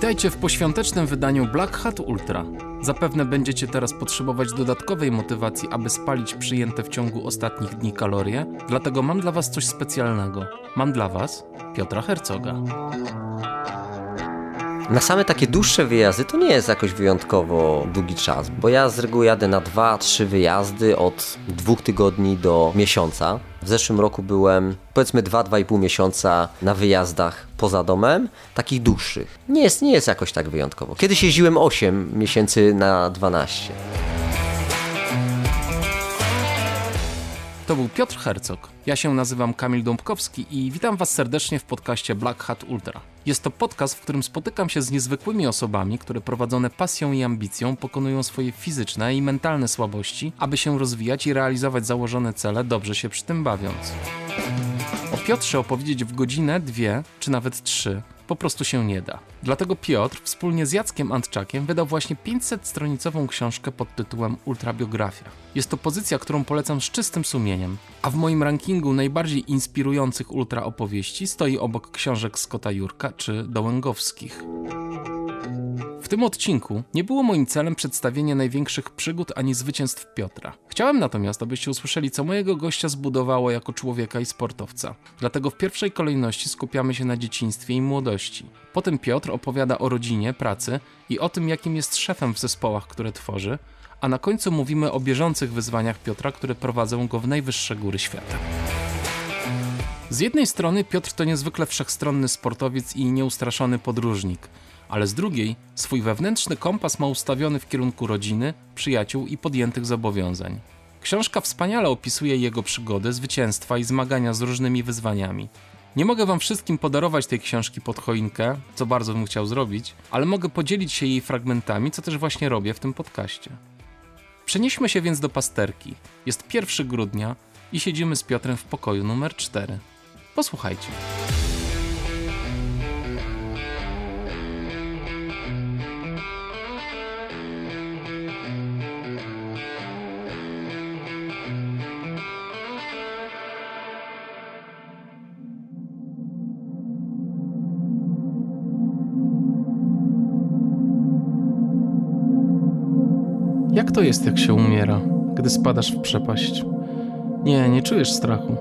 Witajcie w poświątecznym wydaniu Black Hat Ultra. Zapewne będziecie teraz potrzebować dodatkowej motywacji, aby spalić przyjęte w ciągu ostatnich dni kalorie, dlatego mam dla Was coś specjalnego. Mam dla Was Piotra Hercoga. Na same takie dłuższe wyjazdy to nie jest jakoś wyjątkowo długi czas, bo ja z reguły jadę na 2-3 wyjazdy od dwóch tygodni do miesiąca. W zeszłym roku byłem powiedzmy 2-2,5 miesiąca na wyjazdach poza domem, takich dłuższych. Nie jest, nie jest jakoś tak wyjątkowo. Kiedyś jeździłem 8 miesięcy na 12. To był Piotr Hercog. Ja się nazywam Kamil Dąbkowski i witam Was serdecznie w podcaście Black Hat Ultra. Jest to podcast, w którym spotykam się z niezwykłymi osobami, które prowadzone pasją i ambicją pokonują swoje fizyczne i mentalne słabości, aby się rozwijać i realizować założone cele, dobrze się przy tym bawiąc. O Piotrze opowiedzieć w godzinę, dwie czy nawet trzy po prostu się nie da. Dlatego Piotr wspólnie z Jackiem Antczakiem wydał właśnie 500-stronicową książkę pod tytułem Ultrabiografia. Jest to pozycja, którą polecam z czystym sumieniem, a w moim rankingu najbardziej inspirujących ultra opowieści stoi obok książek Scotta Jurka czy Dołęgowskich tym odcinku nie było moim celem przedstawienie największych przygód ani zwycięstw Piotra. Chciałem natomiast, abyście usłyszeli, co mojego gościa zbudowało jako człowieka i sportowca. Dlatego w pierwszej kolejności skupiamy się na dzieciństwie i młodości. Potem Piotr opowiada o rodzinie, pracy i o tym, jakim jest szefem w zespołach, które tworzy, a na końcu mówimy o bieżących wyzwaniach Piotra, które prowadzą go w najwyższe góry świata. Z jednej strony Piotr to niezwykle wszechstronny sportowiec i nieustraszony podróżnik – ale z drugiej swój wewnętrzny kompas ma ustawiony w kierunku rodziny, przyjaciół i podjętych zobowiązań. Książka wspaniale opisuje jego przygody, zwycięstwa i zmagania z różnymi wyzwaniami. Nie mogę wam wszystkim podarować tej książki pod choinkę, co bardzo bym chciał zrobić, ale mogę podzielić się jej fragmentami, co też właśnie robię w tym podcaście. Przenieśmy się więc do pasterki. Jest 1 grudnia i siedzimy z Piotrem w pokoju numer 4. Posłuchajcie. Jak to jest, jak się umiera, gdy spadasz w przepaść? Nie, nie czujesz strachu.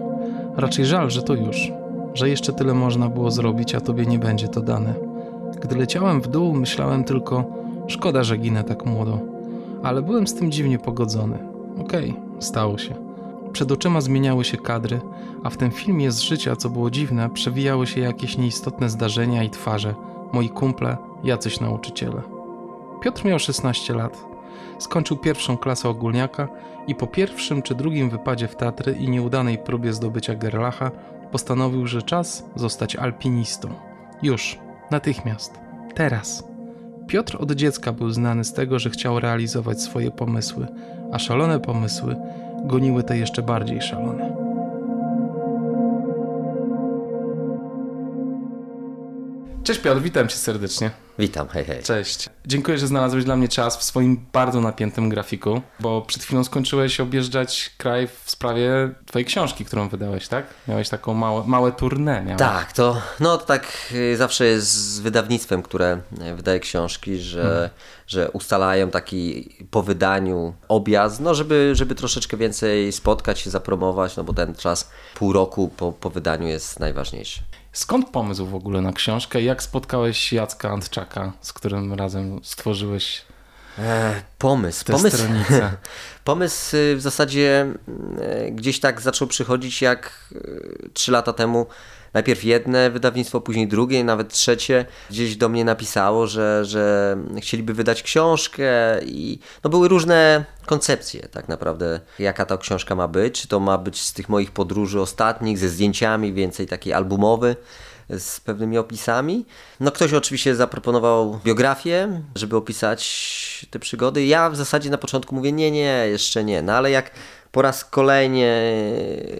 Raczej żal, że to już, że jeszcze tyle można było zrobić, a tobie nie będzie to dane. Gdy leciałem w dół, myślałem tylko, szkoda, że ginę tak młodo. Ale byłem z tym dziwnie pogodzony. Okej, okay, stało się. Przed oczyma zmieniały się kadry, a w tym filmie z życia, co było dziwne, przewijały się jakieś nieistotne zdarzenia i twarze. Moi kumple, jacyś nauczyciele. Piotr miał 16 lat. Skończył pierwszą klasę ogólniaka i po pierwszym czy drugim wypadzie w Tatry i nieudanej próbie zdobycia Gerlacha postanowił, że czas zostać alpinistą. Już, natychmiast, teraz. Piotr od dziecka był znany z tego, że chciał realizować swoje pomysły, a szalone pomysły goniły te jeszcze bardziej szalone. Cześć Piotr, witam cię serdecznie. Witam, hej, hej. Cześć. Dziękuję, że znalazłeś dla mnie czas w swoim bardzo napiętym grafiku, bo przed chwilą skończyłeś objeżdżać kraj w sprawie twojej książki, którą wydałeś, tak? Miałeś taką małe, małe tournée. Miałeś. Tak, to, no, to tak y, zawsze jest z wydawnictwem, które y, wydaje książki, że, hmm. że ustalają taki po wydaniu objazd, no żeby, żeby troszeczkę więcej spotkać się, zapromować, no bo ten czas pół roku po, po wydaniu jest najważniejszy. Skąd pomysł w ogóle na książkę? Jak spotkałeś Jacka Antczaka, z którym razem stworzyłeś e, pomysł? Tę pomysł, pomysł y, w zasadzie y, gdzieś tak zaczął przychodzić jak y, trzy lata temu najpierw jedne wydawnictwo, później drugie, nawet trzecie gdzieś do mnie napisało, że, że chcieliby wydać książkę i no były różne koncepcje tak naprawdę, jaka ta książka ma być, czy to ma być z tych moich podróży ostatnich, ze zdjęciami, więcej takiej albumowy, z pewnymi opisami. No ktoś oczywiście zaproponował biografię, żeby opisać te przygody. Ja w zasadzie na początku mówię nie, nie, jeszcze nie. No ale jak po raz kolejny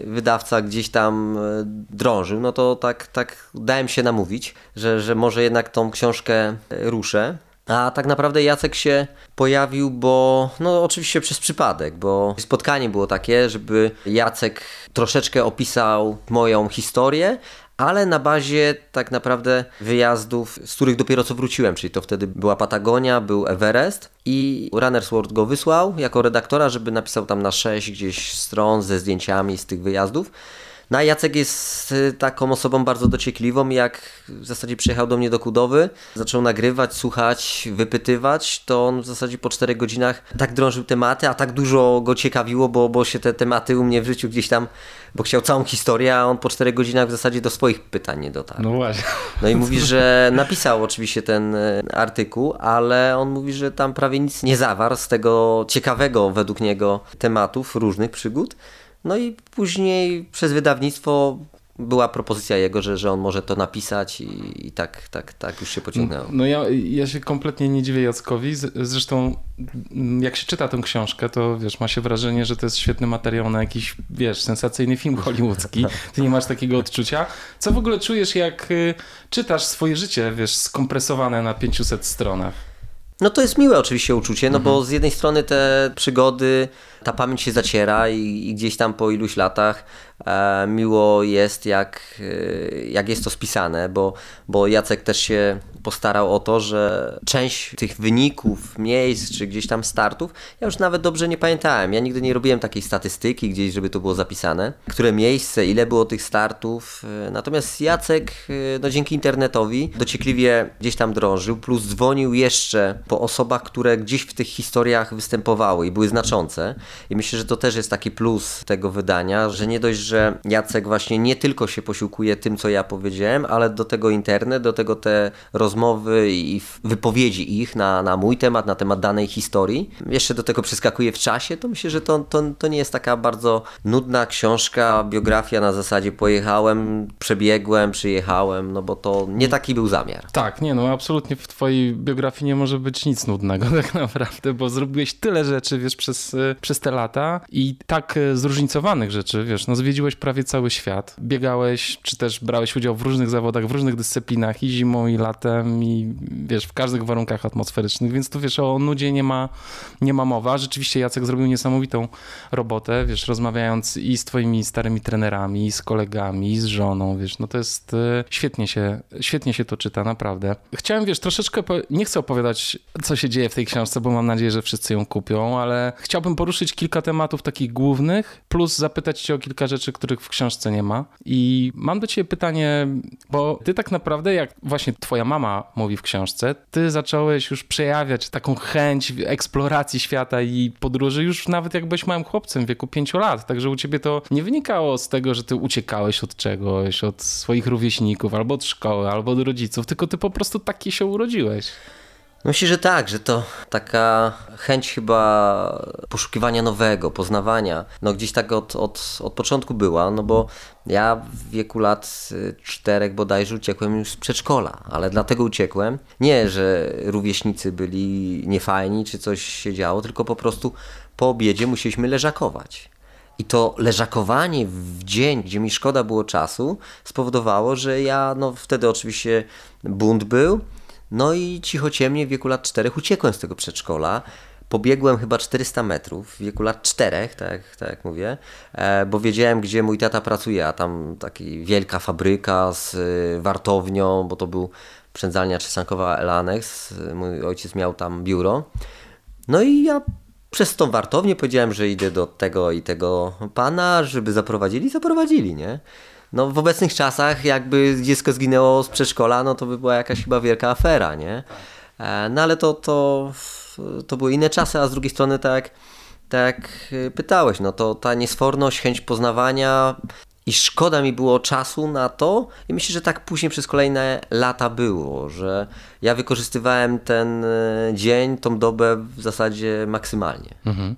wydawca gdzieś tam e, drążył, no to tak, tak dałem się namówić, że, że może jednak tą książkę e, ruszę. A tak naprawdę Jacek się pojawił, bo no oczywiście przez przypadek, bo spotkanie było takie, żeby Jacek troszeczkę opisał moją historię, ale na bazie tak naprawdę wyjazdów, z których dopiero co wróciłem, czyli to wtedy była Patagonia, był Everest i Runner's World go wysłał jako redaktora, żeby napisał tam na sześć gdzieś stron ze zdjęciami z tych wyjazdów. No a Jacek jest y, taką osobą bardzo dociekliwą, jak w zasadzie przyjechał do mnie do Kudowy, zaczął nagrywać, słuchać, wypytywać, to on w zasadzie po czterech godzinach tak drążył tematy, a tak dużo go ciekawiło, bo, bo się te tematy u mnie w życiu gdzieś tam, bo chciał całą historię, a on po czterech godzinach w zasadzie do swoich pytań nie dotarł. No właśnie. No i mówi, że napisał oczywiście ten y, artykuł, ale on mówi, że tam prawie nic nie zawarł z tego ciekawego według niego tematów, różnych przygód. No i później przez wydawnictwo była propozycja jego, że, że on może to napisać i, i tak, tak, tak już się pociągnęło. No ja, ja się kompletnie nie dziwię Jackowi. Zresztą jak się czyta tę książkę, to wiesz, ma się wrażenie, że to jest świetny materiał na jakiś, wiesz, sensacyjny film hollywoodzki. Ty nie masz takiego odczucia. Co w ogóle czujesz, jak y, czytasz swoje życie, wiesz, skompresowane na 500 stronach? No to jest miłe oczywiście uczucie, no mhm. bo z jednej strony te przygody ta pamięć się zaciera i, i gdzieś tam po iluś latach miło jest, jak, e, jak jest to spisane, bo, bo Jacek też się postarał o to, że część tych wyników, miejsc czy gdzieś tam startów, ja już nawet dobrze nie pamiętałem. Ja nigdy nie robiłem takiej statystyki gdzieś, żeby to było zapisane, które miejsce, ile było tych startów. E, natomiast Jacek, e, no dzięki internetowi, dociekliwie gdzieś tam drążył, plus dzwonił jeszcze po osobach, które gdzieś w tych historiach występowały i były znaczące. I myślę, że to też jest taki plus tego wydania, że nie dość, że Jacek właśnie nie tylko się posiłkuje tym, co ja powiedziałem, ale do tego internet, do tego te rozmowy i wypowiedzi ich na, na mój temat, na temat danej historii. Jeszcze do tego przeskakuje w czasie, to myślę, że to, to, to nie jest taka bardzo nudna książka, biografia na zasadzie pojechałem, przebiegłem, przyjechałem, no bo to nie taki był zamiar. Tak, nie, no absolutnie w twojej biografii nie może być nic nudnego tak naprawdę, bo zrobiłeś tyle rzeczy, wiesz, przez, przez te lata i tak e, zróżnicowanych rzeczy, wiesz, no zwiedziłeś prawie cały świat, biegałeś, czy też brałeś udział w różnych zawodach, w różnych dyscyplinach i zimą, i latem, i wiesz, w każdych warunkach atmosferycznych, więc tu wiesz, o nudzie nie ma, nie ma mowa. Rzeczywiście Jacek zrobił niesamowitą robotę, wiesz, rozmawiając i z twoimi starymi trenerami, i z kolegami, i z żoną, wiesz, no to jest, e, świetnie się, świetnie się to czyta, naprawdę. Chciałem, wiesz, troszeczkę, nie chcę opowiadać, co się dzieje w tej książce, bo mam nadzieję, że wszyscy ją kupią, ale chciałbym poruszyć kilka tematów takich głównych, plus zapytać cię o kilka rzeczy, których w książce nie ma. I mam do ciebie pytanie, bo ty tak naprawdę, jak właśnie twoja mama mówi w książce, ty zacząłeś już przejawiać taką chęć eksploracji świata i podróży już nawet jak byłeś małym chłopcem w wieku pięciu lat. Także u ciebie to nie wynikało z tego, że ty uciekałeś od czegoś, od swoich rówieśników, albo od szkoły, albo od rodziców, tylko ty po prostu taki się urodziłeś. Myślę, że tak, że to taka chęć chyba poszukiwania nowego, poznawania, no gdzieś tak od, od, od początku była, no bo ja w wieku lat y, czterech bodajże uciekłem już z przedszkola, ale dlatego uciekłem. Nie, że rówieśnicy byli niefajni, czy coś się działo, tylko po prostu po obiedzie musieliśmy leżakować. I to leżakowanie w dzień, gdzie mi szkoda było czasu, spowodowało, że ja, no wtedy oczywiście bunt był, no i cicho ciemnie w wieku lat czterech uciekłem z tego przedszkola. Pobiegłem chyba 400 metrów w wieku lat czterech, tak, tak jak mówię, e, bo wiedziałem, gdzie mój tata pracuje, a tam taka wielka fabryka z y, wartownią, bo to był przędzalnia czesankowa Elanex. Mój ojciec miał tam biuro. No i ja przez tą wartownię powiedziałem, że idę do tego i tego pana, żeby zaprowadzili, zaprowadzili, nie? No w obecnych czasach jakby dziecko zginęło z przedszkola, no to by była jakaś chyba wielka afera, nie? E, no ale to, to, to były inne czasy, a z drugiej strony tak, tak pytałeś, no to ta niesforność, chęć poznawania i szkoda mi było czasu na to i myślę, że tak później przez kolejne lata było, że ja wykorzystywałem ten e, dzień, tą dobę w zasadzie maksymalnie. Mhm.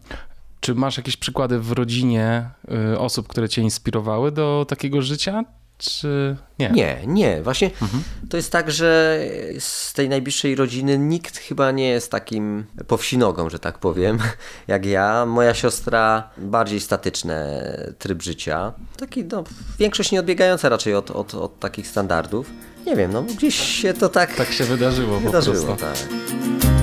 Czy masz jakieś przykłady w rodzinie y, osób, które cię inspirowały do takiego życia? Czy nie? Nie, nie. Właśnie mhm. to jest tak, że z tej najbliższej rodziny nikt chyba nie jest takim powsinogą, że tak powiem, jak ja. Moja siostra bardziej statyczny tryb życia. Taki, no, większość nie odbiegająca raczej od, od, od takich standardów. Nie wiem, no gdzieś się to tak... Tak się wydarzyło, wydarzyło po prostu. Tak.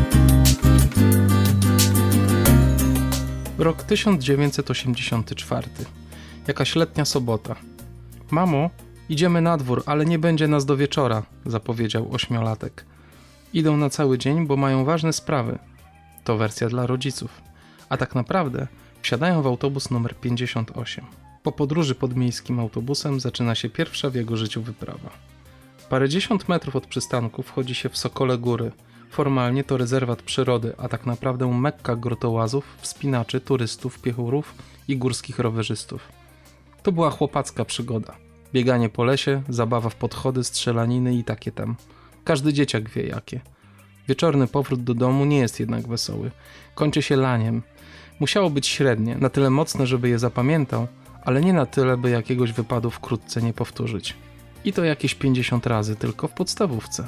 Rok 1984. Jakaś letnia sobota. Mamo, Idziemy na dwór, ale nie będzie nas do wieczora, zapowiedział ośmiolatek. Idą na cały dzień, bo mają ważne sprawy. To wersja dla rodziców. A tak naprawdę wsiadają w autobus numer 58. Po podróży podmiejskim autobusem zaczyna się pierwsza w jego życiu wyprawa. Parędziesiąt metrów od przystanku wchodzi się w Sokole Góry. Formalnie to rezerwat przyrody, a tak naprawdę mekka grotołazów, wspinaczy, turystów, piechurów i górskich rowerzystów. To była chłopacka przygoda. Bieganie po lesie, zabawa w podchody, strzelaniny i takie tam. Każdy dzieciak wie jakie. Wieczorny powrót do domu nie jest jednak wesoły. Kończy się laniem. Musiało być średnie, na tyle mocne, żeby je zapamiętał, ale nie na tyle, by jakiegoś wypadu wkrótce nie powtórzyć. I to jakieś 50 razy tylko w podstawówce.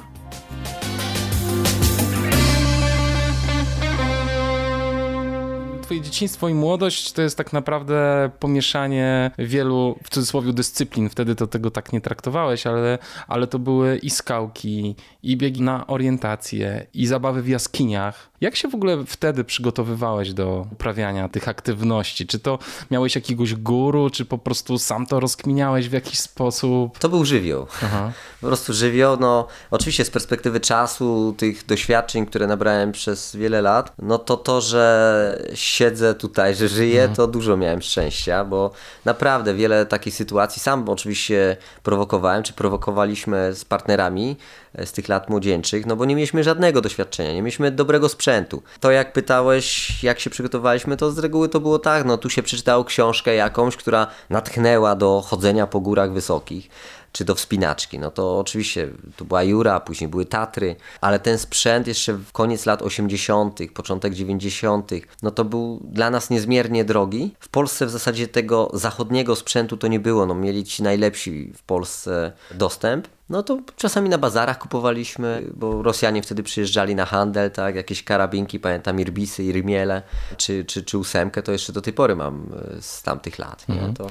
Twoje dzieciństwo i młodość to jest tak naprawdę pomieszanie wielu, w cudzysłowie, dyscyplin. Wtedy to tego tak nie traktowałeś, ale, ale to były i skałki, i biegi na orientację, i zabawy w jaskiniach. Jak się w ogóle wtedy przygotowywałeś do uprawiania tych aktywności? Czy to miałeś jakiegoś guru, czy po prostu sam to rozkminiałeś w jakiś sposób? To był żywioł. Aha. Po prostu żywioł, no oczywiście z perspektywy czasu, tych doświadczeń, które nabrałem przez wiele lat, no to to, że siedzę tutaj, że żyję, mhm. to dużo miałem szczęścia, bo naprawdę wiele takich sytuacji sam oczywiście prowokowałem, czy prowokowaliśmy z partnerami e, z tych lat młodzieńczych, no bo nie mieliśmy żadnego doświadczenia, nie mieliśmy dobrego sprzętu. To jak pytałeś, jak się przygotowaliśmy, to z reguły to było tak, no tu się przeczytało książkę jakąś, która natchnęła do chodzenia po górach wysokich czy do wspinaczki. No to oczywiście to była Jura, później były Tatry, ale ten sprzęt jeszcze w koniec lat 80., początek 90., no to był dla nas niezmiernie drogi. W Polsce w zasadzie tego zachodniego sprzętu to nie było. No mieli ci najlepsi w Polsce dostęp. No to czasami na bazarach kupowaliśmy, bo Rosjanie wtedy przyjeżdżali na handel, tak, jakieś karabinki, pamiętam Irbisy, Irmiele, czy, czy, czy ósemkę, to jeszcze do tej pory mam e, z tamtych lat. Nie? Mhm. To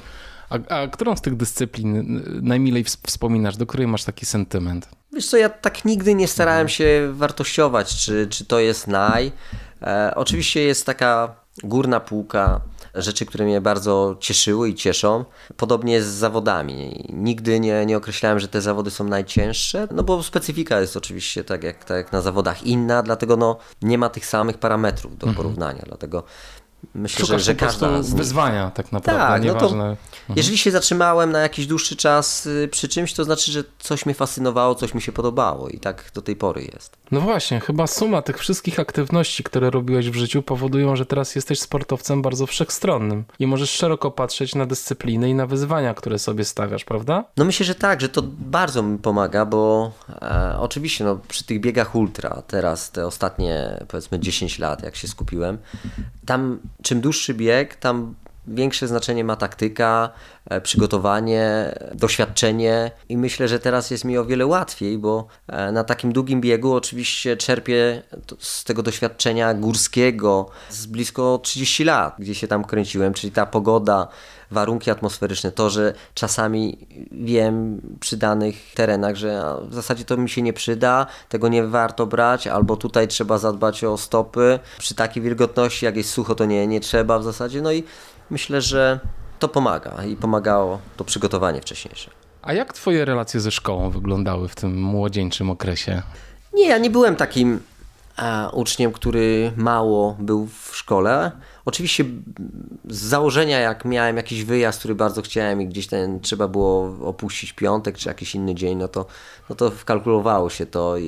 a, a którą z tych dyscyplin najmilej wspominasz, do której masz taki sentyment? Wiesz co, ja tak nigdy nie starałem się wartościować, czy, czy to jest naj. E, oczywiście jest taka górna półka rzeczy, które mnie bardzo cieszyły i cieszą. Podobnie z zawodami. Nigdy nie, nie określałem, że te zawody są najcięższe, no bo specyfika jest oczywiście tak jak, tak jak na zawodach inna, dlatego no, nie ma tych samych parametrów do mhm. porównania. Dlatego Myślę, Szukasz że, że każda z wyzwania tak naprawdę, tak, nieważne. No to, mhm. Jeżeli się zatrzymałem na jakiś dłuższy czas y, przy czymś, to znaczy, że coś mnie fascynowało, coś mi się podobało i tak do tej pory jest. No właśnie, chyba suma tych wszystkich aktywności, które robiłeś w życiu powodują, że teraz jesteś sportowcem bardzo wszechstronnym i możesz szeroko patrzeć na dyscypliny i na wyzwania, które sobie stawiasz, prawda? No myślę, że tak, że to bardzo mi pomaga, bo e, oczywiście no, przy tych biegach ultra, teraz te ostatnie powiedzmy 10 lat, jak się skupiłem, tam czym dłuższy bieg, tam większe znaczenie ma taktyka, e, przygotowanie, doświadczenie i myślę, że teraz jest mi o wiele łatwiej, bo e, na takim długim biegu oczywiście czerpię z tego doświadczenia górskiego z blisko 30 lat, gdzie się tam kręciłem, czyli ta pogoda, warunki atmosferyczne, to, że czasami wiem przy danych terenach, że w zasadzie to mi się nie przyda, tego nie warto brać, albo tutaj trzeba zadbać o stopy. Przy takiej wilgotności, jak jest sucho, to nie, nie trzeba w zasadzie. No i myślę, że to pomaga i pomagało to przygotowanie wcześniejsze. A jak twoje relacje ze szkołą wyglądały w tym młodzieńczym okresie? Nie, ja nie byłem takim a, uczniem, który mało był w szkole. Oczywiście z założenia, jak miałem jakiś wyjazd, który bardzo chciałem i gdzieś ten trzeba było opuścić piątek czy jakiś inny dzień, no to, no to wkalkulowało się to i,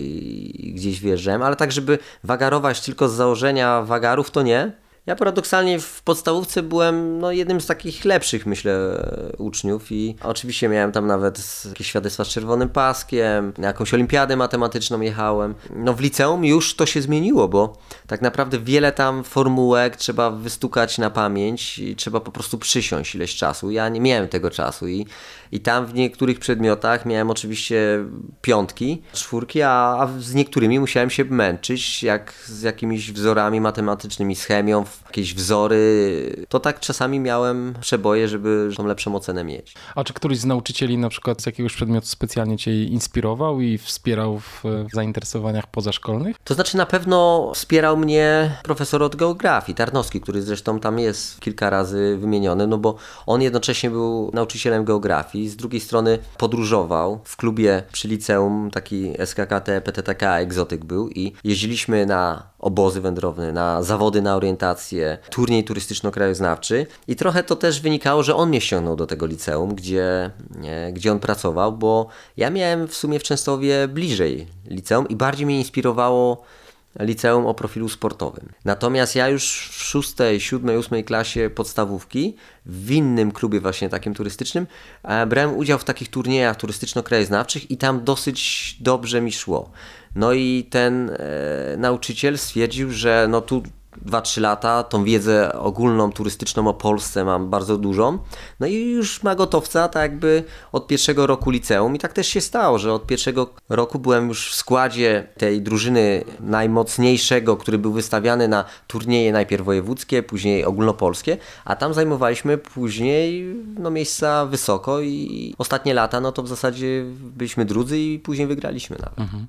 i gdzieś wjeżdżałem, ale tak, żeby wagarować tylko z założenia wagarów, to nie. Ja paradoksalnie w podstawówce byłem no, jednym z takich lepszych, myślę, uczniów i oczywiście miałem tam nawet jakieś świadectwa z czerwonym paskiem, na jakąś olimpiadę matematyczną jechałem. No w liceum już to się zmieniło, bo tak naprawdę wiele tam formułek trzeba wystukać na pamięć i trzeba po prostu przysiąść ileś czasu. Ja nie miałem tego czasu i, i tam w niektórych przedmiotach miałem oczywiście piątki, czwórki, a, a z niektórymi musiałem się męczyć, jak z jakimiś wzorami matematycznymi, z chemią, jakieś wzory, to tak czasami miałem przeboje, żeby tą lepszą ocenę mieć. A czy któryś z nauczycieli na przykład z jakiegoś przedmiotu specjalnie cię inspirował i wspierał w, w zainteresowaniach pozaszkolnych? To znaczy na pewno wspierał mnie profesor od geografii, Tarnowski, który zresztą tam jest kilka razy wymieniony, no bo on jednocześnie był nauczycielem geografii, z drugiej strony podróżował w klubie przy liceum, taki SKKT, PTTK, egzotyk był i jeździliśmy na obozy wędrowne, na zawody na orientację, turniej turystyczno-krajoznawczy. I trochę to też wynikało, że on mnie ściągnął do tego liceum, gdzie, gdzie on pracował, bo ja miałem w sumie w Częstowie bliżej liceum i bardziej mnie inspirowało liceum o profilu sportowym. Natomiast ja już w szóstej, siódmej, ósmej klasie podstawówki w innym klubie właśnie takim turystycznym e, brałem udział w takich turniejach turystyczno-krajoznawczych i tam dosyć dobrze mi szło. No i ten e, nauczyciel stwierdził, że no tu 2-3 lata, tą wiedzę ogólną, turystyczną o Polsce mam bardzo dużą. No i już ma gotowca, tak jakby od pierwszego roku liceum. I tak też się stało, że od pierwszego roku byłem już w składzie tej drużyny najmocniejszego, który był wystawiany na turnieje najpierw wojewódzkie, później ogólnopolskie, a tam zajmowaliśmy później no, miejsca wysoko i ostatnie lata, no to w zasadzie byliśmy drudzy i później wygraliśmy nawet. Mhm.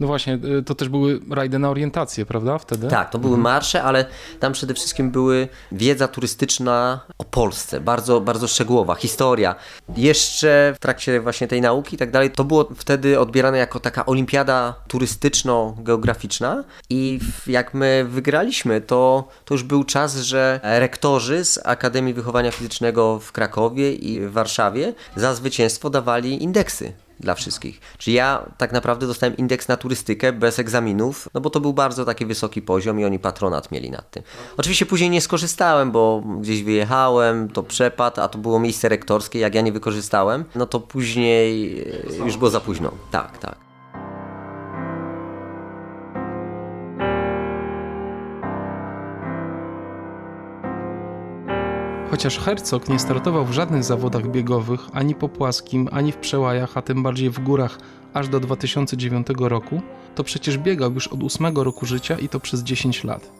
No właśnie, y, to też były rajdy na orientację, prawda? Wtedy? Tak, to były mhm. marsze, ale tam przede wszystkim były wiedza turystyczna o Polsce, bardzo, bardzo szczegółowa, historia. Jeszcze w trakcie właśnie tej nauki i tak dalej, to było wtedy odbierane jako taka olimpiada turystyczno-geograficzna i jak my wygraliśmy, to, to już był czas, że rektorzy z Akademii Wychowania Fizycznego w Krakowie i w Warszawie za zwycięstwo dawali indeksy dla wszystkich. Czyli ja tak naprawdę dostałem indeks na turystykę bez egzaminów, no bo to był bardzo taki wysoki poziom i oni patronat mieli nad tym. Oczywiście później nie skorzystałem, bo gdzieś wyjechałem, to przepadł, a to było miejsce rektorskie, jak ja nie wykorzystałem, no to później e, już było za późno. Tak, tak. Chociaż Herzog nie startował w żadnych zawodach biegowych, ani po płaskim, ani w przełajach, a tym bardziej w górach aż do 2009 roku, to przecież biegał już od 8 roku życia i to przez 10 lat.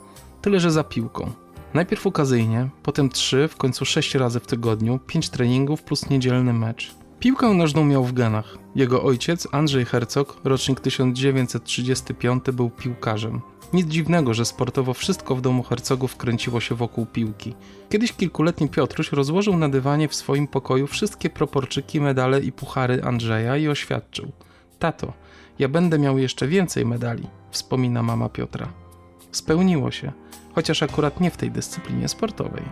Tyle, że za piłką. Najpierw okazyjnie, potem 3, w końcu 6 razy w tygodniu, 5 treningów plus niedzielny mecz. Piłkę nożną miał w genach. Jego ojciec, Andrzej Herzog, rocznik 1935, był piłkarzem. Nic dziwnego, że sportowo wszystko w domu hercogów kręciło się wokół piłki. Kiedyś kilkuletni Piotruś rozłożył na dywanie w swoim pokoju wszystkie proporczyki, medale i puchary Andrzeja i oświadczył: Tato, ja będę miał jeszcze więcej medali, wspomina mama Piotra. Spełniło się, chociaż akurat nie w tej dyscyplinie sportowej.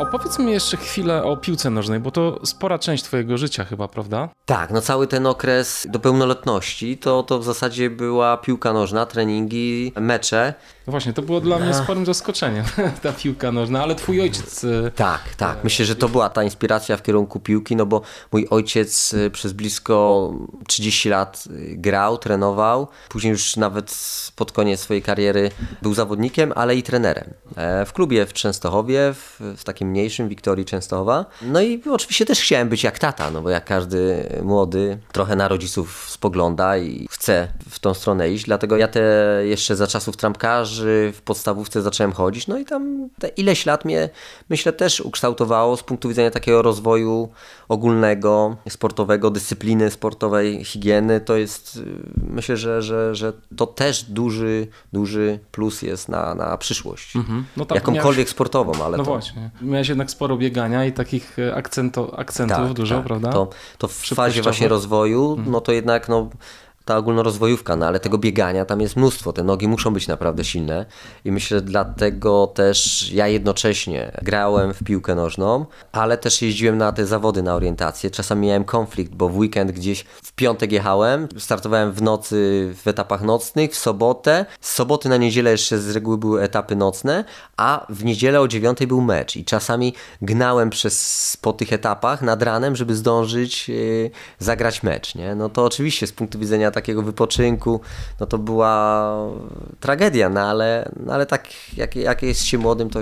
Opowiedz mi jeszcze chwilę o piłce nożnej, bo to spora część twojego życia chyba, prawda? Tak, no cały ten okres do pełnoletności to, to w zasadzie była piłka nożna, treningi, mecze. No właśnie, to było dla mnie sporym zaskoczeniem, ta piłka nożna, ale twój ojciec... Y, tak, tak. Myślę, że to była ta inspiracja w kierunku piłki, no bo mój ojciec y, przez blisko 30 lat y, grał, trenował. Później już nawet pod koniec swojej kariery był zawodnikiem, ale i trenerem. E, w klubie w Częstochowie, w, w takim mniejszym, Wiktorii Częstochowa. No i oczywiście też chciałem być jak tata, no bo jak każdy młody trochę na rodziców spogląda i chce w tą stronę iść, dlatego ja te jeszcze za czasów trampkarzy w podstawówce zacząłem chodzić, no i tam te ileś lat mnie myślę też ukształtowało z punktu widzenia takiego rozwoju ogólnego, sportowego, dyscypliny sportowej, higieny, to jest myślę, że, że, że to też duży, duży plus jest na, na przyszłość. Mhm. No tak, Jakąkolwiek miałeś... sportową, ale no to... właśnie. Miałeś jednak sporo biegania i takich e, akcento, akcentów tak, dużo, tak. prawda? To, to w fazie właśnie rozwoju, mhm. no to jednak no, ta ogólnorozwojówka, no ale tego biegania tam jest mnóstwo, te nogi muszą być naprawdę silne i myślę dlatego też ja jednocześnie grałem w piłkę nożną, ale też jeździłem na te zawody na orientację. Czasami miałem konflikt, bo w weekend gdzieś w piątek jechałem, startowałem w nocy w etapach nocnych, w sobotę, z soboty na niedzielę jeszcze z reguły były etapy nocne, a w niedzielę o dziewiątej był mecz i czasami gnałem przez, po tych etapach nad ranem, żeby zdążyć yy, zagrać mecz, nie? No to oczywiście z punktu widzenia dnia takiego wypoczynku, no to była tragedia, no ale, no ale tak jak, jak jest się młodym, to,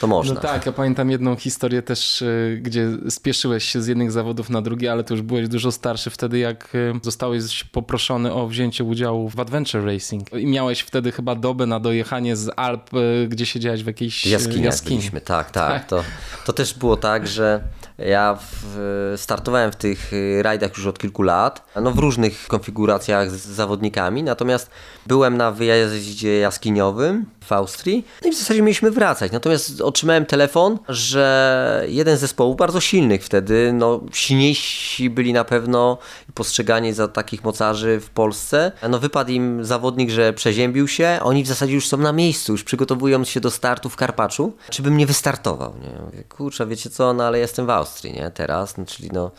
to można. No tak, ja pamiętam jedną historię też, y, gdzie spieszyłeś się z jednych zawodów na drugie, ale to już byłeś dużo starszy wtedy, jak y, zostałeś poproszony o wzięcie udziału w Adventure Racing i miałeś wtedy chyba dobę na dojechanie z Alp, y, gdzie siedziałeś w jakiejś jaskini. jaskini. Tak, tak, tak. To, to też było tak, że ja w, startowałem w tych rajdach już od kilku lat, no w różnych konfiguracjach z zawodnikami, natomiast byłem na wyjeździe jaskiniowym w Austrii. No i w zasadzie mieliśmy wracać. Natomiast otrzymałem telefon, że jeden z zespołów bardzo silnych wtedy, no silniejsi byli na pewno postrzegani za takich mocarzy w Polsce, no wypadł im zawodnik, że przeziębił się, oni w zasadzie już są na miejscu, już przygotowują się do startu w Karpaczu, czy bym nie wystartował, nie? Mówię, kurczę, wiecie co, no ale jestem w Austrii, nie, teraz, no, czyli no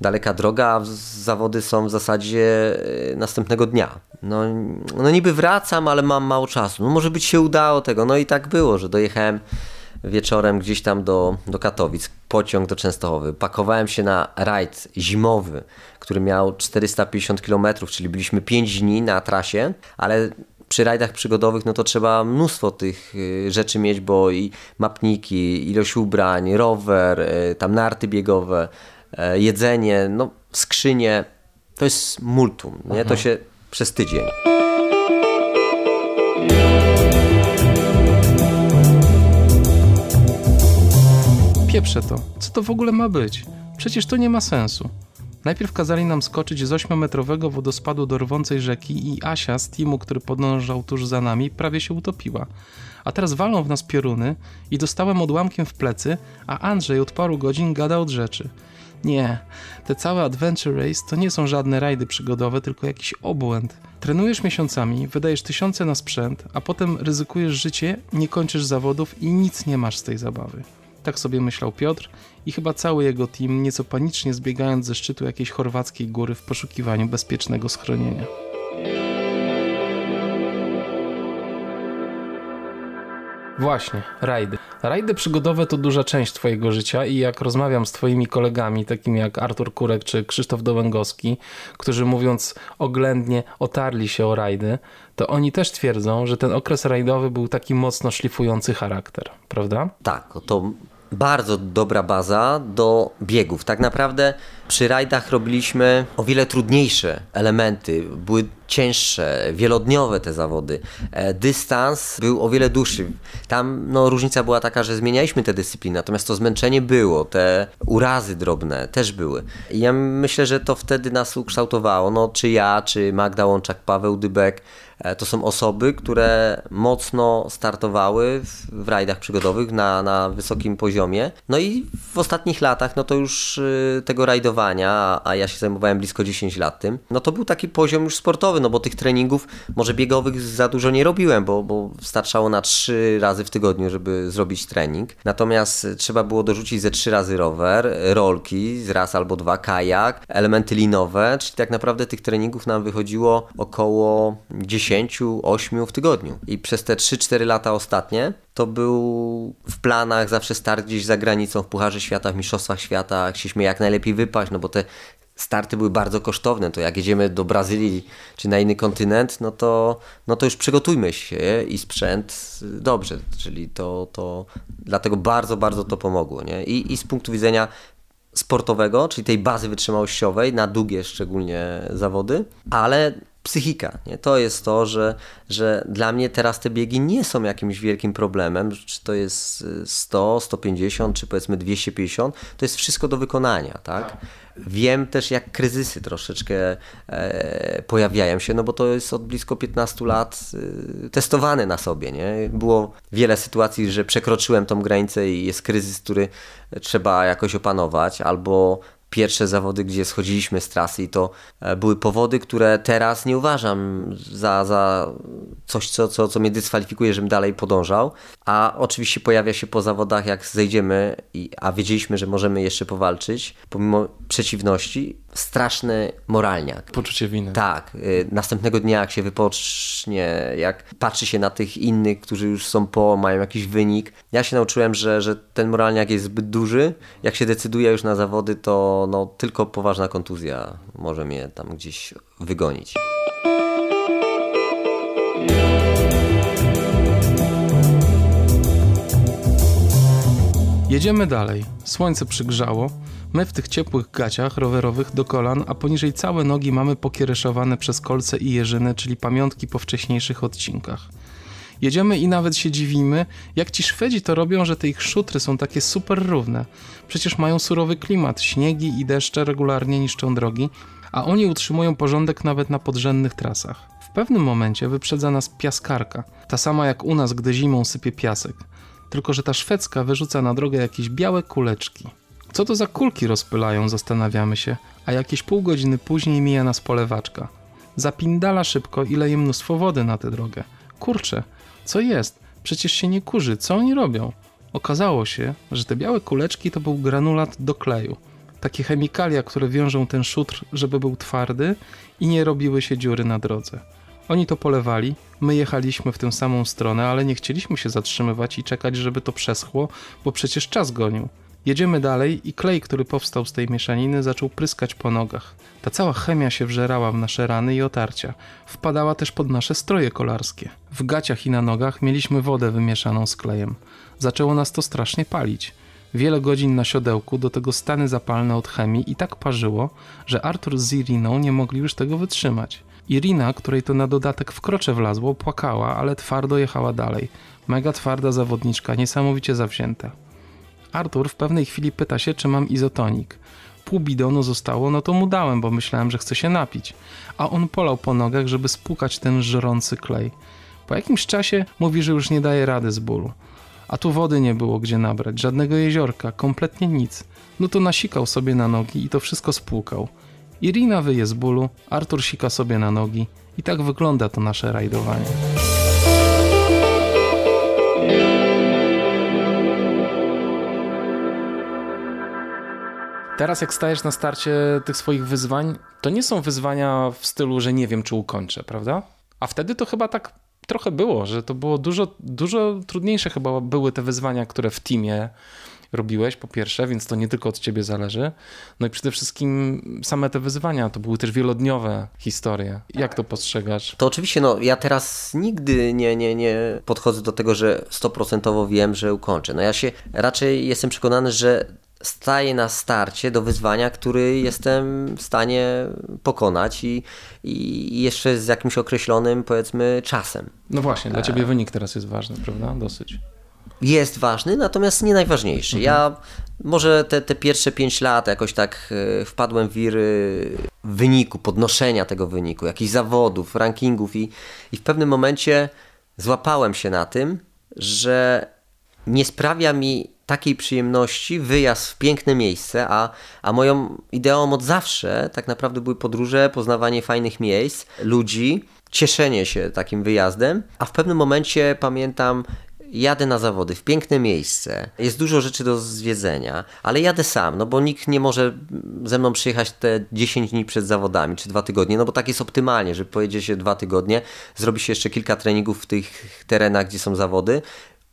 daleka droga, zawody są w zasadzie e, następnego dnia. No, no niby wracam, ale mam mało czasu. No może być się udało tego. No i tak było, że dojechałem wieczorem gdzieś tam do, do Katowic, pociąg do Częstochowy. Pakowałem się na rajd zimowy, który miał 450 km, czyli byliśmy 5 dni na trasie, ale przy rajdach przygodowych no to trzeba mnóstwo tych y, rzeczy mieć, bo i mapniki, ilość ubrań, rower, y, tam narty biegowe, E, jedzenie, no skrzynie, to jest multum, nie? to się przez tydzień. Pieprze to. Co to w ogóle ma być? Przecież to nie ma sensu. Najpierw kazali nam skoczyć z 8-metrowego wodospadu do rwącej rzeki i Asia z teamu, który podążał tuż za nami, prawie się utopiła. A teraz walą w nas pioruny i dostałem odłamkiem w plecy, a Andrzej od paru godzin gada od rzeczy. Nie, te całe Adventure Race to nie są żadne rajdy przygodowe, tylko jakiś obłęd. Trenujesz miesiącami, wydajesz tysiące na sprzęt, a potem ryzykujesz życie, nie kończysz zawodów i nic nie masz z tej zabawy. Tak sobie myślał Piotr i chyba cały jego team, nieco panicznie zbiegając ze szczytu jakiejś chorwackiej góry w poszukiwaniu bezpiecznego schronienia. Właśnie, rajdy. Rajdy przygodowe to duża część Twojego życia i jak rozmawiam z Twoimi kolegami, takimi jak Artur Kurek czy Krzysztof Dołęgowski, którzy mówiąc oględnie otarli się o rajdy, to oni też twierdzą, że ten okres rajdowy był taki mocno szlifujący charakter, prawda? Tak, to bardzo dobra baza do biegów. Tak naprawdę przy rajdach robiliśmy o wiele trudniejsze elementy, były cięższe, wielodniowe te zawody. E, dystans był o wiele dłuższy. Tam no, różnica była taka, że zmienialiśmy te dyscypliny, natomiast to zmęczenie było, te urazy drobne też były. I ja myślę, że to wtedy nas ukształtowało. No, czy ja, czy Magda Łączak, Paweł Dybek, to są osoby, które mocno startowały w, w rajdach przygodowych na, na wysokim poziomie. No i w ostatnich latach, no to już y, tego rajdowania a ja się zajmowałem blisko 10 lat tym, no to był taki poziom już sportowy, no bo tych treningów może biegowych za dużo nie robiłem, bo, bo starczało na 3 razy w tygodniu, żeby zrobić trening. Natomiast trzeba było dorzucić ze 3 razy rower, rolki, z raz albo dwa, kajak, elementy linowe, czyli tak naprawdę tych treningów nam wychodziło około 10, 8 w tygodniu. I przez te 3-4 lata ostatnie to był w planach zawsze start gdzieś za granicą w Pucharze Świata, w Mistrzostwach Świata. Chcieliśmy jak najlepiej wypaść, no bo te starty były bardzo kosztowne, to jak jedziemy do Brazylii czy na inny kontynent, no to, no to już przygotujmy się i sprzęt dobrze, czyli to, to dlatego bardzo, bardzo to pomogło. Nie? I, I z punktu widzenia sportowego, czyli tej bazy wytrzymałościowej, na długie szczególnie zawody, ale psychika. Nie? To jest to, że, że dla mnie teraz te biegi nie są jakimś wielkim problemem, czy to jest 100, 150, czy powiedzmy 250, to jest wszystko do wykonania, tak? tak. Wiem też, jak kryzysy troszeczkę e, pojawiają się, no bo to jest od blisko 15 lat e, testowane na sobie. Nie? Było wiele sytuacji, że przekroczyłem tą granicę i jest kryzys, który trzeba jakoś opanować, albo pierwsze zawody, gdzie schodziliśmy z trasy i to e, były powody, które teraz nie uważam za, za coś, co, co, co mnie dyskwalifikuje, żebym dalej podążał. A oczywiście pojawia się po zawodach, jak zejdziemy, i, a wiedzieliśmy, że możemy jeszcze powalczyć, pomimo przeciwności, straszny moralniak. Poczucie winy. Tak. Y, następnego dnia, jak się wypocznie, jak patrzy się na tych innych, którzy już są po, mają jakiś wynik. Ja się nauczyłem, że, że ten moralniak jest zbyt duży. Jak się decyduje już na zawody, to no, tylko poważna kontuzja może mnie tam gdzieś wygonić. Jedziemy dalej. Słońce przygrzało. My w tych ciepłych gaciach rowerowych do kolan, a poniżej całe nogi mamy pokiereszowane przez kolce i jeżyny, czyli pamiątki po wcześniejszych odcinkach. Jedziemy i nawet się dziwimy, jak ci Szwedzi to robią, że te ich szutry są takie super równe. Przecież mają surowy klimat, śniegi i deszcze regularnie niszczą drogi, a oni utrzymują porządek nawet na podrzędnych trasach. W pewnym momencie wyprzedza nas piaskarka, ta sama jak u nas, gdy zimą sypie piasek. Tylko, że ta szwedzka wyrzuca na drogę jakieś białe kuleczki. Co to za kulki rozpylają, zastanawiamy się, a jakieś pół godziny później mija nas polewaczka. Zapindala szybko i leje mnóstwo wody na tę drogę. Kurczę, co jest? Przecież się nie kurzy, co oni robią? Okazało się, że te białe kuleczki to był granulat do kleju. Takie chemikalia, które wiążą ten szutr, żeby był twardy i nie robiły się dziury na drodze. Oni to polewali, my jechaliśmy w tę samą stronę, ale nie chcieliśmy się zatrzymywać i czekać, żeby to przeschło, bo przecież czas gonił. Jedziemy dalej i klej, który powstał z tej mieszaniny, zaczął pryskać po nogach. Ta cała chemia się wżerała w nasze rany i otarcia. Wpadała też pod nasze stroje kolarskie. W gaciach i na nogach mieliśmy wodę wymieszaną z klejem. Zaczęło nas to strasznie palić. Wiele godzin na siodełku, do tego stany zapalne od chemii i tak parzyło, że Arthur z Iriną nie mogli już tego wytrzymać. Irina, której to na dodatek w krocze wlazło, płakała, ale twardo jechała dalej. Mega twarda zawodniczka, niesamowicie zawzięta. Artur w pewnej chwili pyta się, czy mam izotonik. Pół bidonu zostało, no to mu dałem, bo myślałem, że chce się napić. A on polał po nogach, żeby spłukać ten żrący klej. Po jakimś czasie mówi, że już nie daje rady z bólu. A tu wody nie było gdzie nabrać, żadnego jeziorka, kompletnie nic. No to nasikał sobie na nogi i to wszystko spłukał. Irina wyje z bólu, Artur sika sobie na nogi i tak wygląda to nasze rajdowanie. Teraz jak stajesz na starcie tych swoich wyzwań, to nie są wyzwania w stylu, że nie wiem czy ukończę, prawda? A wtedy to chyba tak trochę było, że to było dużo, dużo trudniejsze chyba były te wyzwania, które w teamie robiłeś, po pierwsze, więc to nie tylko od ciebie zależy. No i przede wszystkim same te wyzwania, to były też wielodniowe historie. Jak to postrzegasz? To oczywiście, no ja teraz nigdy nie, nie, nie podchodzę do tego, że stoprocentowo wiem, że ukończę. No ja się raczej jestem przekonany, że staję na starcie do wyzwania, który jestem w stanie pokonać i, i jeszcze z jakimś określonym, powiedzmy, czasem. No właśnie, dla ciebie wynik teraz jest ważny, prawda? Dosyć jest ważny, natomiast nie najważniejszy. Mhm. Ja może te, te pierwsze pięć lat jakoś tak e, wpadłem w wiry wyniku, podnoszenia tego wyniku, jakichś zawodów, rankingów i, i w pewnym momencie złapałem się na tym, że nie sprawia mi takiej przyjemności wyjazd w piękne miejsce, a, a moją ideą od zawsze tak naprawdę były podróże, poznawanie fajnych miejsc, ludzi, cieszenie się takim wyjazdem, a w pewnym momencie pamiętam, jadę na zawody w piękne miejsce, jest dużo rzeczy do zwiedzenia, ale jadę sam, no bo nikt nie może ze mną przyjechać te 10 dni przed zawodami, czy dwa tygodnie, no bo tak jest optymalnie, że pojedzie się dwa tygodnie, zrobi się jeszcze kilka treningów w tych terenach, gdzie są zawody,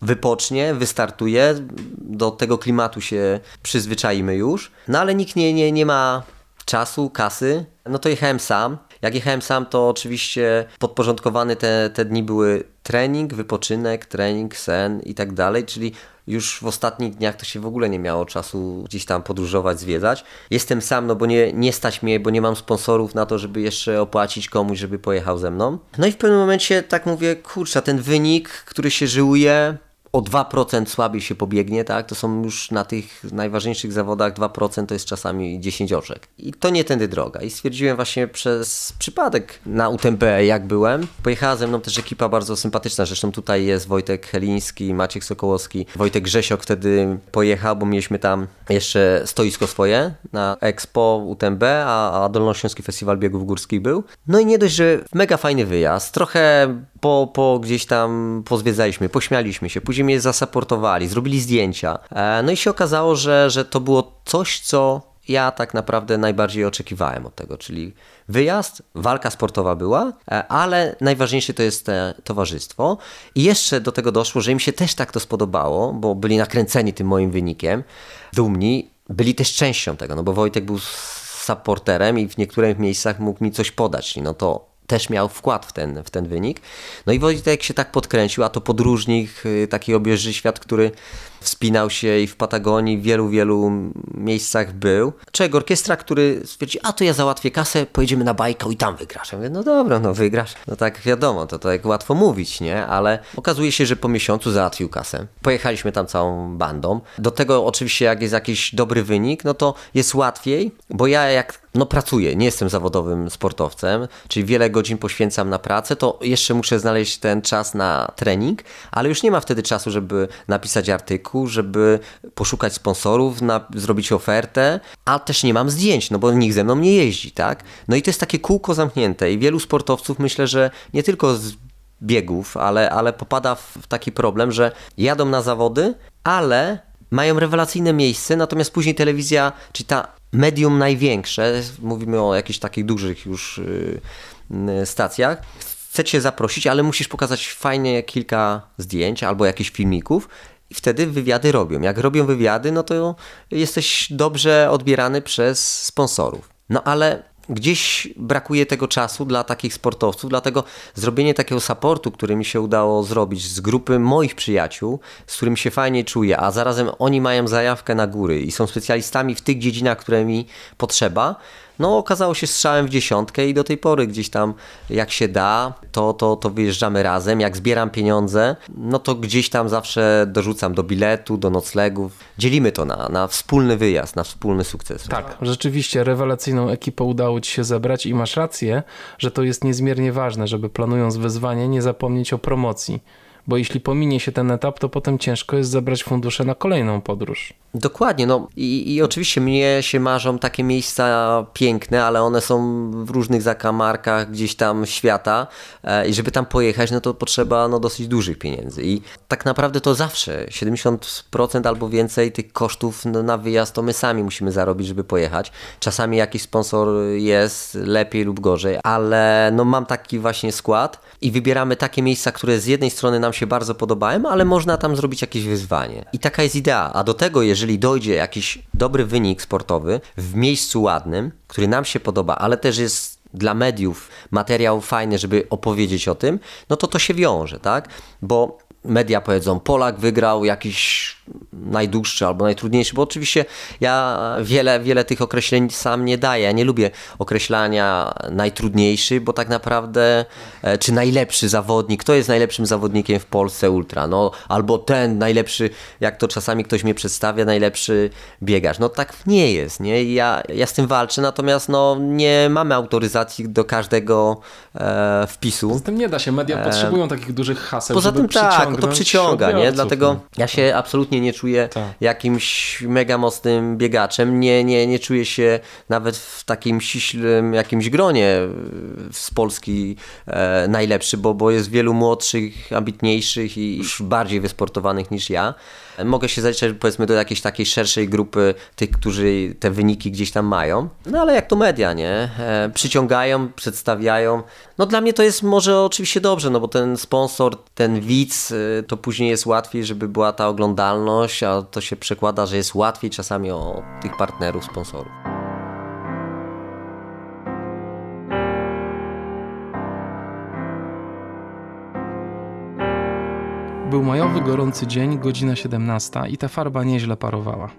wypocznie, wystartuje, do tego klimatu się przyzwyczaimy już, no ale nikt nie, nie, nie ma czasu, kasy, no to jechałem sam. Jak jechałem sam, to oczywiście podporządkowane te, te dni były trening, wypoczynek, trening, sen i tak dalej, czyli już w ostatnich dniach to się w ogóle nie miało czasu gdzieś tam podróżować, zwiedzać. Jestem sam, no bo nie, nie stać mnie, bo nie mam sponsorów na to, żeby jeszcze opłacić komuś, żeby pojechał ze mną. No i w pewnym momencie tak mówię, kurczę, ten wynik, który się żyłuje, o 2% słabiej się pobiegnie, tak? To są już na tych najważniejszych zawodach 2% to jest czasami 10 oczek. I to nie tędy droga. I stwierdziłem właśnie przez przypadek na UTMB, jak byłem. Pojechała ze mną też ekipa bardzo sympatyczna. Zresztą tutaj jest Wojtek Heliński, Maciek Sokołowski, Wojtek Grzesiok wtedy pojechał, bo mieliśmy tam jeszcze stoisko swoje na Expo UTMB, a, a Dolnośląski Festiwal Biegów Górskich był. No i nie dość, że mega fajny wyjazd. Trochę po, po gdzieś tam pozwiedzaliśmy, pośmialiśmy się, później mnie zasaportowali, zrobili zdjęcia. E, no i się okazało, że, że to było coś, co ja tak naprawdę najbardziej oczekiwałem od tego, czyli wyjazd, walka sportowa była, e, ale najważniejsze to jest towarzystwo. I jeszcze do tego doszło, że im się też tak to spodobało, bo byli nakręceni tym moim wynikiem, dumni, byli też częścią tego, no bo Wojtek był supporterem i w niektórych miejscach mógł mi coś podać, no to też miał wkład w ten, w ten wynik. No i Wojtek się tak podkręcił, a to podróżnik, y, taki obieży świat, który wspinał się i w Patagonii w wielu, wielu miejscach był. Człowiek orkiestra, który stwierdzi, a to ja załatwię kasę, pojedziemy na bajkę i tam wygrasz. Ja mówię, no dobra, no wygrasz. No tak wiadomo, to, to jak łatwo mówić, nie? Ale okazuje się, że po miesiącu załatwił kasę. Pojechaliśmy tam całą bandą. Do tego oczywiście jak jest jakiś dobry wynik, no to jest łatwiej, bo ja jak no pracuję, nie jestem zawodowym sportowcem, czyli wiele godzin poświęcam na pracę, to jeszcze muszę znaleźć ten czas na trening, ale już nie ma wtedy czasu, żeby napisać artykuł, żeby poszukać sponsorów, na, zrobić ofertę, a też nie mam zdjęć, no bo nikt ze mną nie jeździ, tak? No i to jest takie kółko zamknięte i wielu sportowców myślę, że nie tylko z biegów, ale, ale popada w taki problem, że jadą na zawody, ale mają rewelacyjne miejsce, natomiast później telewizja, czy ta medium największe, mówimy o jakichś takich dużych już yy, stacjach, chce cię zaprosić, ale musisz pokazać fajnie kilka zdjęć albo jakichś filmików i wtedy wywiady robią. Jak robią wywiady, no to jesteś dobrze odbierany przez sponsorów. No ale gdzieś brakuje tego czasu dla takich sportowców, dlatego zrobienie takiego supportu, który mi się udało zrobić z grupy moich przyjaciół, z którym się fajnie czuję, a zarazem oni mają zajawkę na góry i są specjalistami w tych dziedzinach, które mi potrzeba, no okazało się strzałem w dziesiątkę i do tej pory gdzieś tam jak się da, to, to, to wyjeżdżamy razem. Jak zbieram pieniądze, no to gdzieś tam zawsze dorzucam do biletu, do noclegów. Dzielimy to na, na wspólny wyjazd, na wspólny sukces. Tak, rzeczywiście rewelacyjną ekipę udało Ci się zebrać i masz rację, że to jest niezmiernie ważne, żeby planując wyzwanie nie zapomnieć o promocji bo jeśli pominie się ten etap, to potem ciężko jest zebrać fundusze na kolejną podróż. Dokładnie, no i, i oczywiście mnie się marzą takie miejsca piękne, ale one są w różnych zakamarkach gdzieś tam świata e, i żeby tam pojechać, no to potrzeba no, dosyć dużych pieniędzy i tak naprawdę to zawsze 70% albo więcej tych kosztów no, na wyjazd to my sami musimy zarobić, żeby pojechać. Czasami jakiś sponsor jest lepiej lub gorzej, ale no mam taki właśnie skład i wybieramy takie miejsca, które z jednej strony nam się bardzo podobają, ale można tam zrobić jakieś wyzwanie. I taka jest idea. A do tego, jeżeli dojdzie jakiś dobry wynik sportowy w miejscu ładnym, który nam się podoba, ale też jest dla mediów materiał fajny, żeby opowiedzieć o tym, no to to się wiąże, tak? Bo media powiedzą, Polak wygrał jakiś najdłuższy albo najtrudniejszy, bo oczywiście ja wiele, wiele tych określeń sam nie daję. Ja nie lubię określania najtrudniejszy, bo tak naprawdę e, czy najlepszy zawodnik, kto jest najlepszym zawodnikiem w Polsce ultra, no albo ten najlepszy, jak to czasami ktoś mnie przedstawia, najlepszy biegacz. No tak nie jest, nie? Ja, ja z tym walczę, natomiast no nie mamy autoryzacji do każdego e, wpisu. Z tym nie da się, media e, potrzebują takich dużych haseł, Poza tym tak, to przyciąga, nie? Dlatego ja się absolutnie nie czuję tak. jakimś mega mocnym biegaczem. Nie, nie, nie czuję się nawet w takim ściślym jakimś gronie e, z Polski e, najlepszy, bo, bo jest wielu młodszych, ambitniejszych i już bardziej wysportowanych niż ja. Mogę się zaliczać powiedzmy do jakiejś takiej szerszej grupy tych, którzy te wyniki gdzieś tam mają. No ale jak to media, nie? E, przyciągają, przedstawiają. No dla mnie to jest może oczywiście dobrze, no bo ten sponsor, ten widz, e, to później jest łatwiej, żeby była ta oglądalność, a to się przekłada, że jest łatwiej czasami o tych partnerów, sponsorów. Był majowy, gorący dzień, godzina 17 i ta farba nieźle parowała.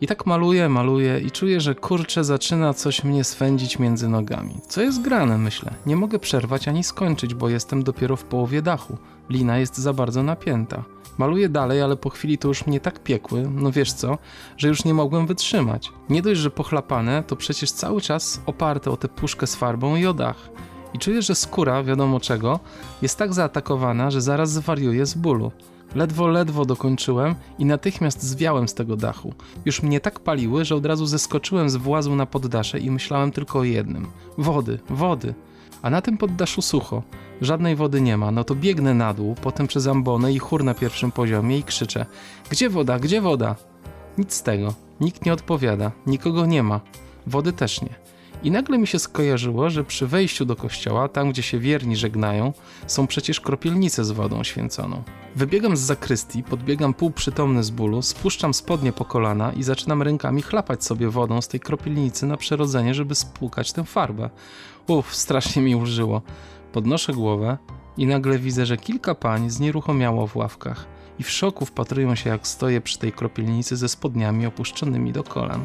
I tak maluję, maluję i czuję, że kurczę zaczyna coś mnie swędzić między nogami. Co jest grane, myślę. Nie mogę przerwać ani skończyć, bo jestem dopiero w połowie dachu. Lina jest za bardzo napięta. Maluję dalej, ale po chwili to już mnie tak piekły, no wiesz co, że już nie mogłem wytrzymać. Nie dość, że pochlapane, to przecież cały czas oparte o tę puszkę z farbą i o dach i czuję, że skóra, wiadomo czego, jest tak zaatakowana, że zaraz zwariuję z bólu. Ledwo, ledwo dokończyłem i natychmiast zwiałem z tego dachu. Już mnie tak paliły, że od razu zeskoczyłem z włazu na poddasze i myślałem tylko o jednym: wody, wody. A na tym poddaszu sucho. Żadnej wody nie ma, no to biegnę na dół, potem przez ambonę i chór na pierwszym poziomie i krzyczę: Gdzie woda, gdzie woda? Nic z tego. Nikt nie odpowiada, nikogo nie ma, wody też nie. I nagle mi się skojarzyło, że przy wejściu do kościoła, tam gdzie się wierni żegnają, są przecież kropielnice z wodą święconą. Wybiegam z zakrystii, podbiegam półprzytomny z bólu, spuszczam spodnie po kolana i zaczynam rękami chlapać sobie wodą z tej kropielnicy na przerodzenie, żeby spłukać tę farbę. Uff, strasznie mi ulżyło. Podnoszę głowę i nagle widzę, że kilka pań znieruchomiało w ławkach i w szoku wpatrują się, jak stoję przy tej kropielnicy ze spodniami opuszczonymi do kolan.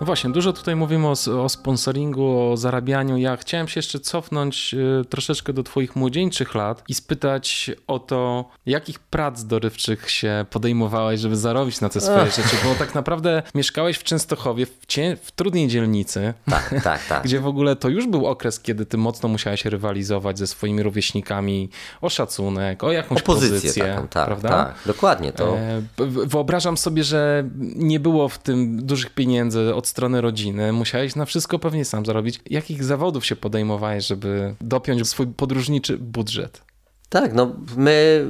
No właśnie, dużo tutaj mówimy o, o sponsoringu, o zarabianiu. Ja chciałem się jeszcze cofnąć y, troszeczkę do Twoich młodzieńczych lat i spytać o to, jakich prac dorywczych się podejmowałeś, żeby zarobić na te swoje Ach. rzeczy, bo tak naprawdę mieszkałeś w Częstochowie, w, cie, w trudnej dzielnicy. Tak, tak, tak. Gdzie w ogóle to już był okres, kiedy ty mocno musiałeś rywalizować ze swoimi rówieśnikami o szacunek, o jakąś Opozycję pozycję. Taką, tak, prawda? tak, dokładnie to. E, wyobrażam sobie, że nie było w tym dużych pieniędzy od strony rodziny, musiałeś na wszystko pewnie sam zarobić. Jakich zawodów się podejmowałeś, żeby dopiąć swój podróżniczy budżet? Tak, no my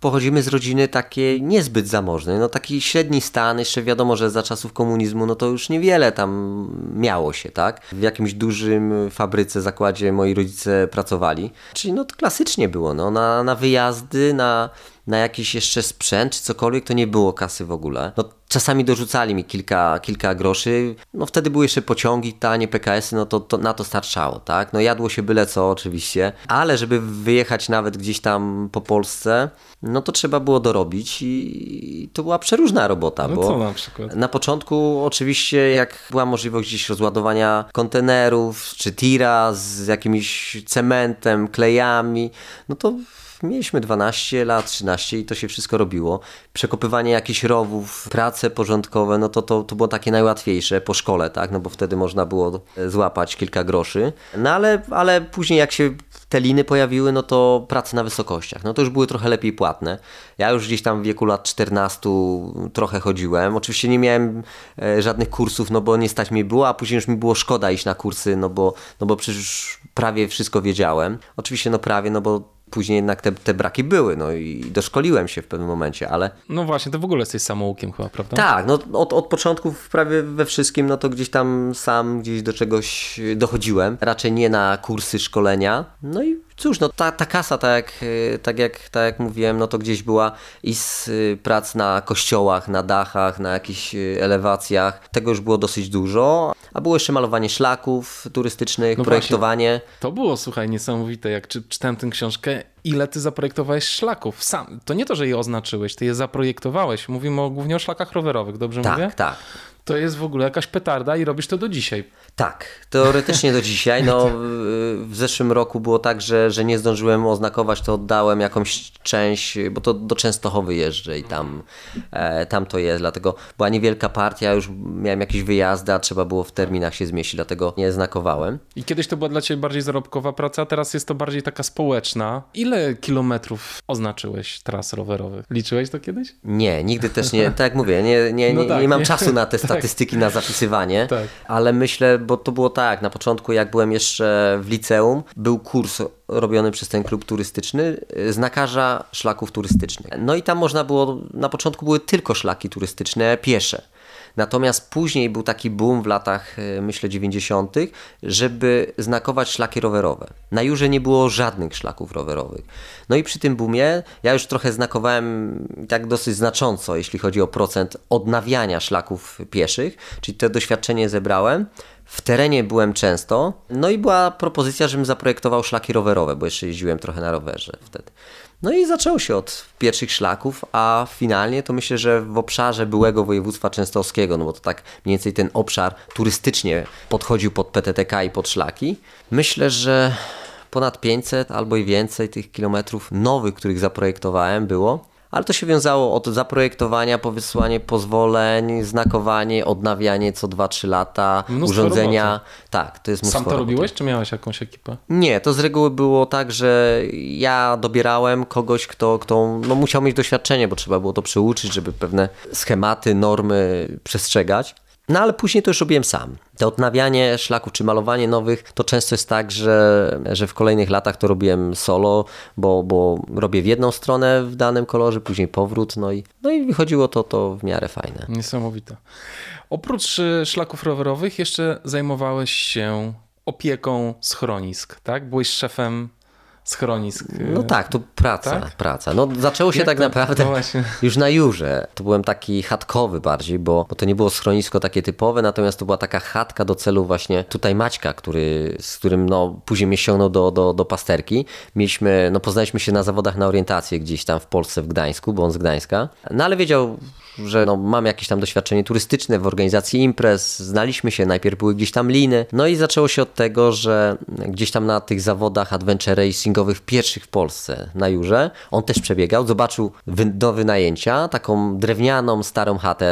pochodzimy z rodziny takiej niezbyt zamożnej, no taki średni stan, jeszcze wiadomo, że za czasów komunizmu, no to już niewiele tam miało się, tak? W jakimś dużym fabryce, zakładzie moi rodzice pracowali, czyli no to klasycznie było, no na, na wyjazdy, na na jakiś jeszcze sprzęt czy cokolwiek, to nie było kasy w ogóle. No, czasami dorzucali mi kilka, kilka groszy. No wtedy były jeszcze pociągi, tanie PKS-y, no to, to na to starczało, tak? No jadło się byle co oczywiście, ale żeby wyjechać nawet gdzieś tam po Polsce, no to trzeba było dorobić i to była przeróżna robota. No bo co na przykład? Na początku oczywiście jak była możliwość gdzieś rozładowania kontenerów czy tira z jakimś cementem, klejami, no to mieliśmy 12 lat, 13 i to się wszystko robiło. Przekopywanie jakichś rowów, prace porządkowe, no to, to, to było takie najłatwiejsze po szkole, tak? No bo wtedy można było złapać kilka groszy. No ale, ale później jak się te liny pojawiły, no to prace na wysokościach. No to już były trochę lepiej płatne. Ja już gdzieś tam w wieku lat 14 trochę chodziłem. Oczywiście nie miałem e, żadnych kursów, no bo nie stać mi było, a później już mi było szkoda iść na kursy, no bo, no bo przecież prawie wszystko wiedziałem. Oczywiście no prawie, no bo później jednak te, te braki były, no i doszkoliłem się w pewnym momencie, ale... No właśnie, to w ogóle jesteś samoukiem chyba, prawda? Tak, no od, od początku prawie we wszystkim, no to gdzieś tam sam gdzieś do czegoś dochodziłem, raczej nie na kursy szkolenia, no i Cóż, no ta, ta kasa, tak jak, e, tak, jak, tak jak mówiłem, no to gdzieś była i z e, prac na kościołach, na dachach, na jakichś e, elewacjach. Tego już było dosyć dużo. A było jeszcze malowanie szlaków turystycznych, no projektowanie. Właśnie, to było, słuchaj, niesamowite. Jak czy, czytałem tę książkę, ile ty zaprojektowałeś szlaków sam. To nie to, że je oznaczyłeś, ty je zaprojektowałeś. Mówimy o, głównie o szlakach rowerowych, dobrze tak, mówię? Tak, tak to jest w ogóle jakaś petarda i robisz to do dzisiaj. Tak, teoretycznie do dzisiaj. No, w zeszłym roku było tak, że, że nie zdążyłem oznakować, to oddałem jakąś część, bo to do Częstochowy jeżdżę i tam, e, tam to jest, dlatego była niewielka partia, już miałem jakieś wyjazdy, a trzeba było w terminach się zmieścić, dlatego nie znakowałem. I kiedyś to była dla Ciebie bardziej zarobkowa praca, a teraz jest to bardziej taka społeczna. Ile kilometrów oznaczyłeś tras rowerowych? Liczyłeś to kiedyś? Nie, nigdy też nie, tak jak mówię, nie, nie, no nie, tak, nie mam nie. czasu na te statystyki na zapisywanie, tak. ale myślę, bo to było tak, na początku jak byłem jeszcze w liceum, był kurs robiony przez ten klub turystyczny, znakarza szlaków turystycznych. No i tam można było, na początku były tylko szlaki turystyczne piesze. Natomiast później był taki boom w latach, e, myślę, 90., żeby znakować szlaki rowerowe. Na Jurze nie było żadnych szlaków rowerowych. No i przy tym boomie ja już trochę znakowałem tak dosyć znacząco, jeśli chodzi o procent odnawiania szlaków pieszych, czyli to doświadczenie zebrałem. W terenie byłem często, no i była propozycja, żebym zaprojektował szlaki rowerowe, bo jeszcze jeździłem trochę na rowerze wtedy. No i zaczęło się od pierwszych szlaków, a finalnie to myślę, że w obszarze byłego województwa częstochowskiego, no bo to tak mniej więcej ten obszar turystycznie podchodził pod PTTK i pod szlaki. Myślę, że ponad 500 albo i więcej tych kilometrów nowych, których zaprojektowałem było ale to się wiązało od zaprojektowania po wysłanie pozwoleń, znakowanie, odnawianie co 2-3 lata, mnóstwo urządzenia. Roboty. Tak, to jest mnóstwo Sam to roboty. robiłeś, czy miałeś jakąś ekipę? Nie, to z reguły było tak, że ja dobierałem kogoś, kto, kto no, musiał mieć doświadczenie, bo trzeba było to przyuczyć, żeby pewne schematy, normy przestrzegać. No ale później to już robiłem sam. To odnawianie szlaków czy malowanie nowych to często jest tak, że, że w kolejnych latach to robiłem solo, bo, bo robię w jedną stronę w danym kolorze, później powrót, no i, no i wychodziło to, to w miarę fajne. Niesamowite. Oprócz y, szlaków rowerowych jeszcze zajmowałeś się opieką schronisk, tak? Byłeś szefem schronisk. No tak, to praca, tak? praca. No zaczęło się Jak tak to, naprawdę no już na Jurze. To byłem taki chatkowy bardziej, bo, bo to nie było schronisko takie typowe, natomiast to była taka chatka do celu właśnie tutaj Maćka, który, z którym no, później mnie ściągnął do, do, do pasterki. Mieliśmy, no poznaliśmy się na zawodach na orientację gdzieś tam w Polsce, w Gdańsku, bo on z Gdańska. No ale wiedział, że no, mam jakieś tam doświadczenie turystyczne w organizacji imprez, znaliśmy się, najpierw były gdzieś tam liny, no i zaczęło się od tego, że gdzieś tam na tych zawodach adventure racingowych pierwszych w Polsce na Jurze, on też przebiegał, zobaczył do wynajęcia taką drewnianą, starą chatę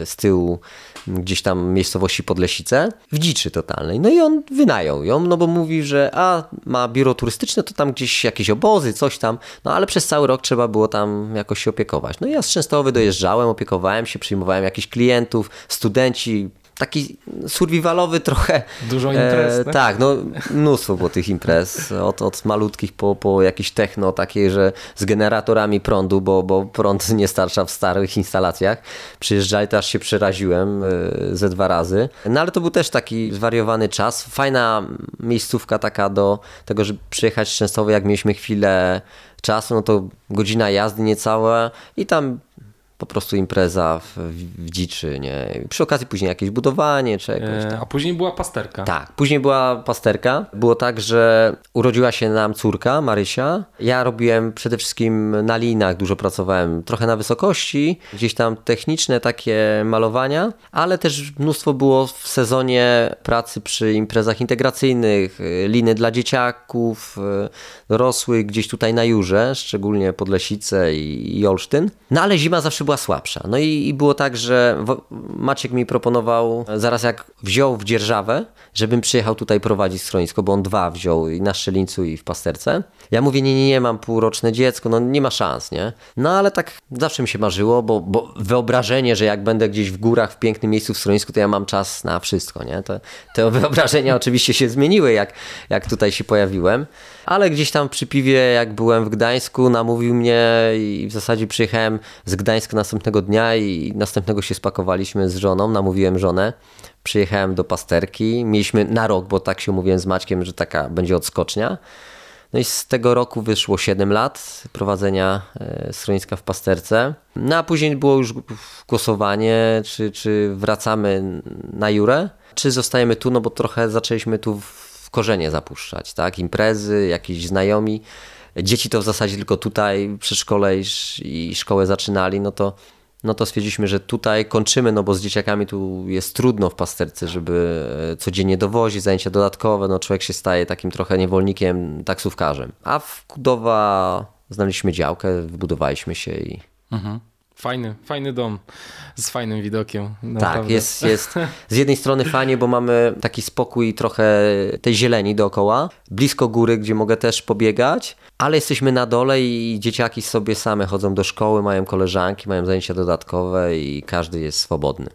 e, z tyłu gdzieś tam miejscowości Podlesice, w dziczy totalnej. No i on wynajął ją, no bo mówi, że a, ma biuro turystyczne, to tam gdzieś jakieś obozy, coś tam, no ale przez cały rok trzeba było tam jakoś się opiekować. No i ja z Częstochowy dojeżdżałem, opiekowałem się, przyjmowałem jakichś klientów, studenci, taki survivalowy trochę. Dużo imprez. E, tak, no mnóstwo było tych imprez. Od, od malutkich po, po jakieś techno, takie, że z generatorami prądu, bo, bo prąd nie starsza w starych instalacjach. Przyjeżdżali, to aż się przeraziłem e, ze dwa razy. No ale to był też taki zwariowany czas. Fajna miejscówka taka do tego, żeby przyjechać z Częstochowy, jak mieliśmy chwilę czasu, no to godzina jazdy niecałe i tam po prostu impreza w, w dziczy, nie? Przy okazji później jakieś budowanie czy jakoś tam. A później była pasterka. Tak, później była pasterka. Było tak, że urodziła się nam córka, Marysia. Ja robiłem przede wszystkim na linach, dużo pracowałem, trochę na wysokości, gdzieś tam techniczne takie malowania, ale też mnóstwo było w sezonie pracy przy imprezach integracyjnych, liny dla dzieciaków, dorosłych, gdzieś tutaj na Jurze, szczególnie Podlesice i, i Olsztyn. No ale zima zawsze była słabsza. No i, i było tak, że Maciek mi proponował, zaraz jak wziął w dzierżawę, żebym przyjechał tutaj prowadzić schronisko, bo on dwa wziął i na Szczelińcu i w Pasterce. Ja mówię, nie, nie, nie, mam półroczne dziecko, no nie ma szans, nie? No ale tak zawsze mi się marzyło, bo, bo wyobrażenie, że jak będę gdzieś w górach, w pięknym miejscu w schronisku, to ja mam czas na wszystko, nie? Te, te wyobrażenia oczywiście się zmieniły, jak, jak tutaj się pojawiłem, ale gdzieś tam przy piwie, jak byłem w Gdańsku, namówił mnie i w zasadzie przyjechałem z Gdańska następnego dnia i następnego się spakowaliśmy z żoną, namówiłem żonę, przyjechałem do pasterki, mieliśmy na rok, bo tak się umówiłem z Maćkiem, że taka będzie odskocznia. No i z tego roku wyszło 7 lat prowadzenia e, schroniska w pasterce. No a później było już głosowanie, czy, czy wracamy na Jurę, czy zostajemy tu, no bo trochę zaczęliśmy tu korzenie zapuszczać, tak? Imprezy, jakieś znajomi. Dzieci to w zasadzie tylko tutaj przy szkole i szkołę zaczynali, no to no to stwierdziliśmy, że tutaj kończymy, no bo z dzieciakami tu jest trudno w pasterce, żeby e, codziennie dowozić, zajęcia dodatkowe, no człowiek się staje takim trochę niewolnikiem, taksówkarzem. A w Kudowa znaleźliśmy działkę, wybudowaliśmy się i... Mhm. Fajny, fajny dom z fajnym widokiem. Tak, naprawdę. Tak, jest, jest z jednej strony fajnie, bo mamy taki spokój trochę tej zieleni dookoła, blisko góry, gdzie mogę też pobiegać, ale jesteśmy na dole i dzieciaki sobie same chodzą do szkoły, mają koleżanki, mają zajęcia dodatkowe i każdy jest swobodny.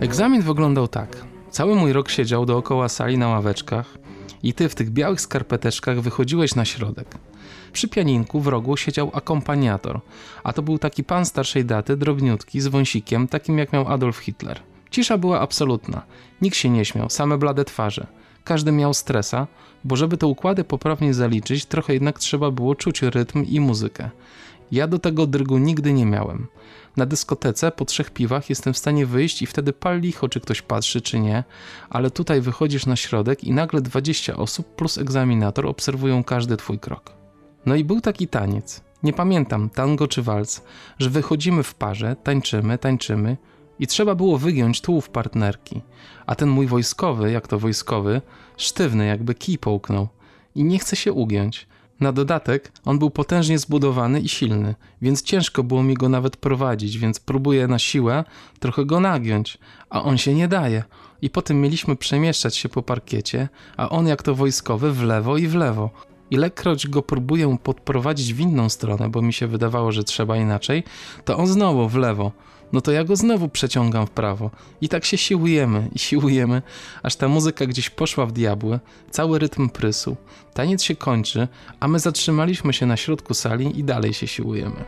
Egzamin wyglądał tak. Cały mój rok siedział dookoła sali na ławeczkach i ty w tych białych skarpeteczkach wychodziłeś na środek. Przy pianinku w rogu siedział akompaniator, a to był taki pan starszej daty, drobniutki, z wąsikiem, takim jak miał Adolf Hitler. Cisza była absolutna. Nikt się nie śmiał, same blade twarze. Każdy miał stresa, bo żeby te układy poprawnie zaliczyć, trochę jednak trzeba było czuć rytm i muzykę. Ja do tego drygu nigdy nie miałem. Na dyskotece po trzech piwach jestem w stanie wyjść i wtedy pal licho, czy ktoś patrzy, czy nie, ale tutaj wychodzisz na środek i nagle 20 osób plus egzaminator obserwują każdy twój krok. No i był taki taniec. Nie pamiętam, tango czy walc, że wychodzimy w parze, tańczymy, tańczymy i trzeba było wygiąć tułów partnerki. A ten mój wojskowy, jak to wojskowy, sztywny, jakby kij połknął. I nie chce się ugiąć. Na dodatek on był potężnie zbudowany i silny, więc ciężko było mi go nawet prowadzić, więc próbuję na siłę trochę go nagiąć, a on się nie daje. I potem mieliśmy przemieszczać się po parkiecie, a on jak to wojskowy w lewo i w lewo. Ilekroć go próbuję podprowadzić w inną stronę, bo mi się wydawało, że trzeba inaczej, to on znowu w lewo. No to ja go znowu przeciągam w prawo. I tak się siłujemy i siłujemy, aż ta muzyka gdzieś poszła w diabły, cały rytm prysł. Taniec się kończy, a my zatrzymaliśmy się na środku sali i dalej się siłujemy.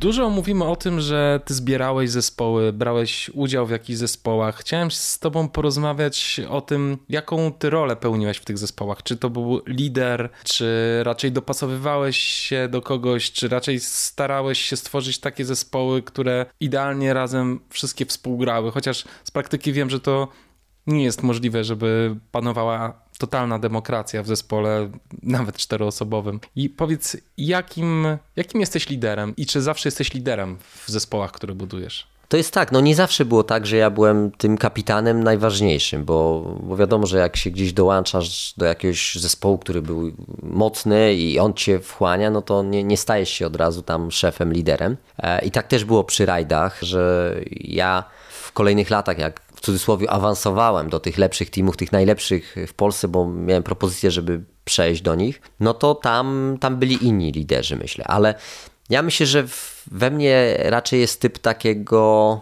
Dużo mówimy o tym, że ty zbierałeś zespoły, brałeś udział w jakichś zespołach. Chciałem z tobą porozmawiać o tym, jaką ty rolę pełniłeś w tych zespołach. Czy to był lider, czy raczej dopasowywałeś się do kogoś, czy raczej starałeś się stworzyć takie zespoły, które idealnie razem wszystkie współgrały. Chociaż z praktyki wiem, że to nie jest możliwe, żeby panowała totalna demokracja w zespole, nawet czteroosobowym. I powiedz, jakim, jakim jesteś liderem i czy zawsze jesteś liderem w zespołach, które budujesz? To jest tak, no nie zawsze było tak, że ja byłem tym kapitanem najważniejszym, bo, bo wiadomo, że jak się gdzieś dołączasz do jakiegoś zespołu, który był mocny i on cię wchłania, no to nie, nie stajesz się od razu tam szefem, liderem. E, I tak też było przy rajdach, że ja w kolejnych latach, jak w cudzysłowie awansowałem do tych lepszych teamów, tych najlepszych w Polsce, bo miałem propozycję, żeby przejść do nich, no to tam, tam byli inni liderzy, myślę. Ale ja myślę, że we mnie raczej jest typ takiego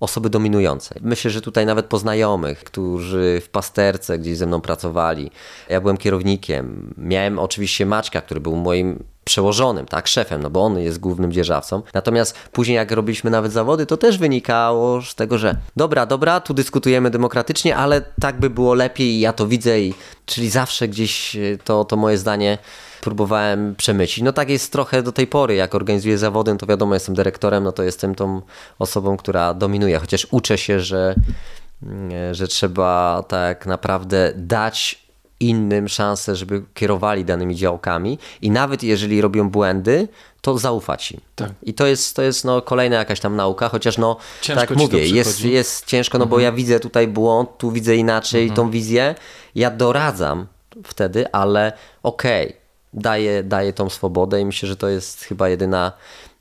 osoby dominującej. Myślę, że tutaj nawet po znajomych, którzy w pasterce gdzieś ze mną pracowali, ja byłem kierownikiem. Miałem oczywiście Maćka, który był moim przełożonym, tak, szefem, no bo on jest głównym dzierżawcą. Natomiast później jak robiliśmy nawet zawody, to też wynikało z tego, że dobra, dobra, tu dyskutujemy demokratycznie, ale tak by było lepiej i ja to widzę i czyli zawsze gdzieś to, to moje zdanie próbowałem przemycić. No tak jest trochę do tej pory, jak organizuję zawody, no to wiadomo, jestem dyrektorem, no to jestem tą osobą, która dominuje, chociaż uczę się, że, że trzeba tak naprawdę dać innym szansę, żeby kierowali danymi działkami i nawet jeżeli robią błędy, to zaufać im. Tak. I to jest, to jest no, kolejna jakaś tam nauka, chociaż no, ciężko tak mówię, jest, jest ciężko, no mhm. bo ja widzę tutaj błąd, tu widzę inaczej mhm. tą wizję, ja doradzam wtedy, ale okej, okay, daje, daje tą swobodę i myślę, że to jest chyba jedyna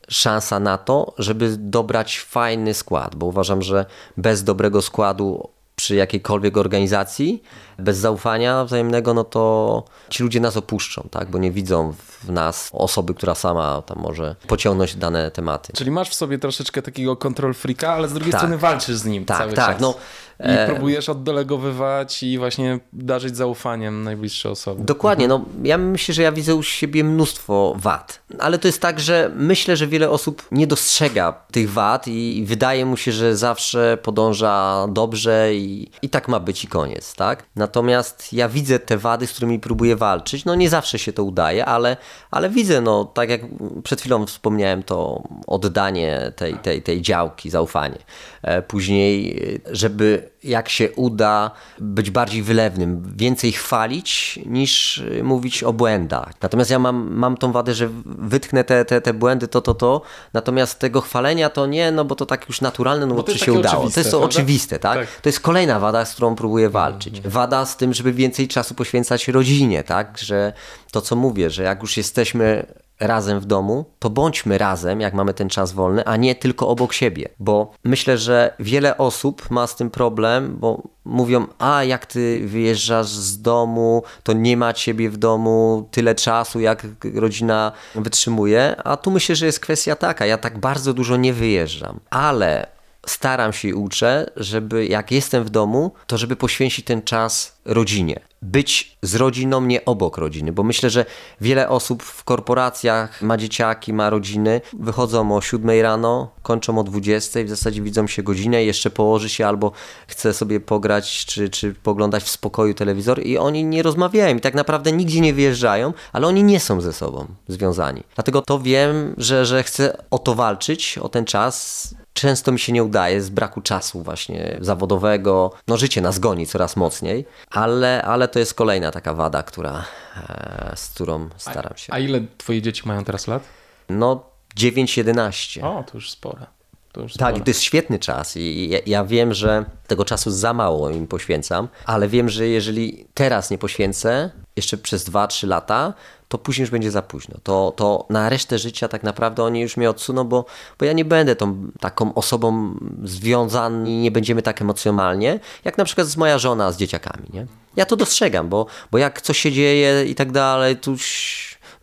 szansa na to, żeby dobrać fajny skład, bo uważam, że bez dobrego składu przy jakiejkolwiek organizacji, bez zaufania wzajemnego, no to ci ludzie nas opuszczą, tak? bo nie widzą w nas osoby, która sama tam może pociągnąć dane tematy. Czyli masz w sobie troszeczkę takiego kontrol freaka, ale z drugiej tak. strony walczysz z nim tak, cały tak. czas. No, i e, próbujesz oddelegowywać i właśnie darzyć zaufaniem najbliższe osoby. Dokładnie, no ja myślę, że ja widzę u siebie mnóstwo wad, ale to jest tak, że myślę, że wiele osób nie dostrzega tych wad i wydaje mu się, że zawsze podąża dobrze i, i tak ma być i koniec, tak? Natomiast ja widzę te wady, z którymi próbuję walczyć, no nie zawsze się to udaje, ale, ale widzę, no tak jak przed chwilą wspomniałem, to oddanie tej, tej, tej działki, zaufanie. E, później, żeby jak się uda być bardziej wylewnym, więcej chwalić niż mówić o błędach. Natomiast ja mam, mam tą wadę, że wytknę te, te, te błędy, to, to, to, natomiast tego chwalenia to nie, no bo to tak już naturalne, no bo, bo czy się udało. To jest to oczywiste, tak? tak? To jest kolejna wada, z którą próbuję walczyć. Mhm. Wada z tym, żeby więcej czasu poświęcać rodzinie, tak? Że to, co mówię, że jak już jesteśmy razem w domu, to bądźmy razem, jak mamy ten czas wolny, a nie tylko obok siebie. Bo myślę, że wiele osób ma z tym problem, bo mówią, a jak ty wyjeżdżasz z domu, to nie ma ciebie w domu tyle czasu, jak rodzina wytrzymuje. A tu myślę, że jest kwestia taka, ja tak bardzo dużo nie wyjeżdżam, ale staram się i uczę, żeby jak jestem w domu, to żeby poświęcić ten czas rodzinie. Być z rodziną, nie obok rodziny, bo myślę, że wiele osób w korporacjach ma dzieciaki, ma rodziny, wychodzą o 7 rano, kończą o 20, w zasadzie widzą się godzinę, jeszcze położy się albo chce sobie pograć, czy, czy poglądać w spokoju telewizor i oni nie rozmawiają i tak naprawdę nigdzie nie wyjeżdżają, ale oni nie są ze sobą związani. Dlatego to wiem, że, że chcę o to walczyć, o ten czas, często mi się nie udaje z braku czasu właśnie zawodowego. No życie nas goni coraz mocniej, ale, ale to jest kolejna taka wada, która, e, z którą staram się. A, a ile twoje dzieci mają teraz lat? No 9-11. O, to już spore. To już tak, to jest świetny czas i ja, ja, wiem, że tego czasu za mało im poświęcam, ale wiem, że jeżeli teraz nie poświęcę, jeszcze przez 2-3 lata, to później już będzie za późno. To, to na resztę życia tak naprawdę oni już mnie odsuną, bo, bo ja nie będę tą taką osobą związany, nie będziemy tak emocjonalnie, jak na przykład z moja żona z dzieciakami. Nie? Ja to dostrzegam, bo, bo jak coś się dzieje i tak dalej, to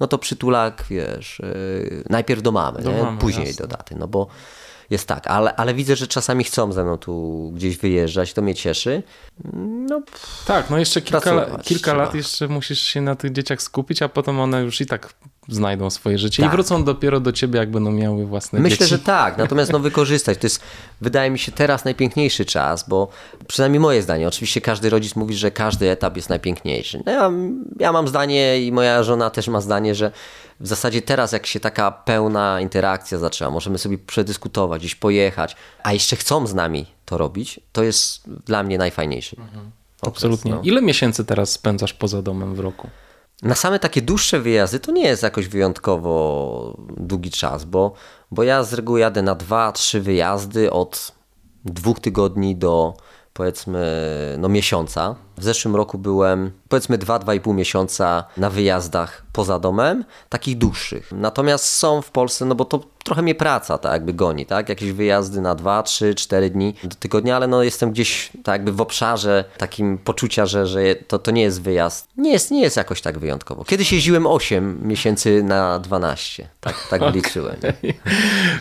no to przytulak, wiesz, yy, najpierw do mamy, do mamy później jasne. do daty, no bo jest tak, ale, ale widzę, że czasami chcą ze mną tu gdzieś wyjeżdżać, to mnie cieszy. No, tak, no jeszcze kilka, kilka lat jeszcze musisz się na tych dzieciach skupić, a potem one już i tak znajdą swoje życie tak. i wrócą dopiero do ciebie, jak będą miały własne Myślę, dzieci. że tak, natomiast no wykorzystać. To jest, wydaje mi się, teraz najpiękniejszy czas, bo przynajmniej moje zdanie, oczywiście każdy rodzic mówi, że każdy etap jest najpiękniejszy. No ja, ja mam zdanie i moja żona też ma zdanie, że w zasadzie teraz, jak się taka pełna interakcja zaczęła, możemy sobie przedyskutować, gdzieś pojechać, a jeszcze chcą z nami to robić, to jest dla mnie najfajniejszy. Mhm. Absolutnie. No. Ile miesięcy teraz spędzasz poza domem w roku? Na same takie dłuższe wyjazdy to nie jest jakoś wyjątkowo długi czas, bo, bo ja z reguły jadę na dwa, trzy wyjazdy od dwóch tygodni do powiedzmy no miesiąca. W zeszłym roku byłem powiedzmy 2-2,5 miesiąca na wyjazdach poza domem, takich dłuższych. Natomiast są w Polsce, no bo to trochę mnie praca tak jakby goni, tak? Jakieś wyjazdy na 2, 3, 4 dni do tygodnia, ale no jestem gdzieś tak jakby w obszarze takim poczucia, że, że to, to nie jest wyjazd. Nie jest, nie jest jakoś tak wyjątkowo. Kiedyś jeździłem 8 miesięcy na 12, tak, tak okay. liczyłem.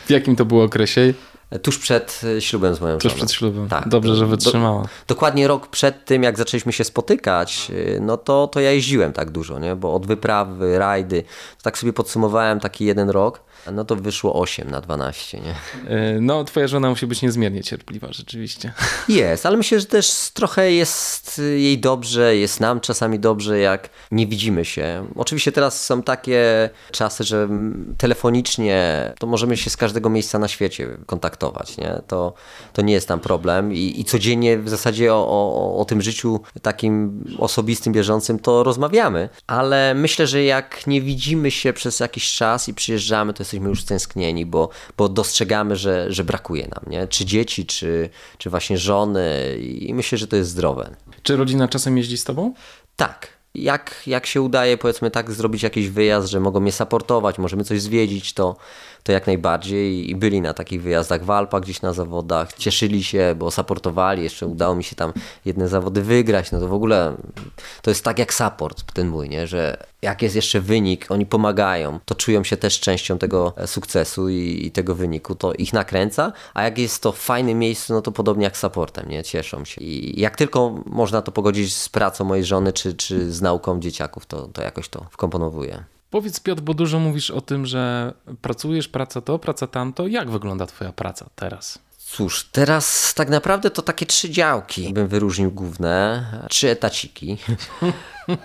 W jakim to było okresie? Tuż przed e, ślubem z moją Tuż żoną. przed ślubem. Tak. Dobrze, że wytrzymała. Do, dokładnie rok przed tym, jak zaczęliśmy się spotykać, e, no to, to ja jeździłem tak dużo, nie? bo od wyprawy, rajdy, tak sobie podsumowałem taki jeden rok no to wyszło 8 na 12, nie? E, no, twoja żona musi być niezmiernie cierpliwa, rzeczywiście. Jest, ale myślę, że też trochę jest jej dobrze, jest nam czasami dobrze, jak nie widzimy się. Oczywiście teraz są takie czasy, że telefonicznie to możemy się z każdego miejsca na świecie kontaktować, nie? To, to nie jest tam problem i, i codziennie w zasadzie o, o, o tym życiu takim osobistym, bieżącym to rozmawiamy, ale myślę, że jak nie widzimy się przez jakiś czas i przyjeżdżamy, to jest jesteśmy już stęsknieni, bo, bo dostrzegamy, że, że brakuje nam, nie? czy dzieci, czy, czy właśnie żony i myślę, że to jest zdrowe. Czy rodzina czasem jeździ z tobą? Tak. Jak, jak się udaje, powiedzmy tak, zrobić jakiś wyjazd, że mogą mnie saportować, możemy coś zwiedzić, to, to jak najbardziej i byli na takich wyjazdach w Alpach, gdzieś na zawodach, cieszyli się, bo supportowali, jeszcze udało mi się tam jedne zawody wygrać, no to w ogóle to jest tak jak support ten mój, nie? że jak jest jeszcze wynik, oni pomagają, to czują się też częścią tego sukcesu i, i tego wyniku, to ich nakręca, a jak jest to w fajnym miejscu, no to podobnie jak supportem, nie? Cieszą się. I jak tylko można to pogodzić z pracą mojej żony, czy, czy z nauką dzieciaków, to, to jakoś to wkomponowuje. Powiedz Piotr, bo dużo mówisz o tym, że pracujesz, praca to, praca tamto. Jak wygląda twoja praca teraz? Cóż, teraz tak naprawdę to takie trzy działki bym wyróżnił główne, trzy etaciki.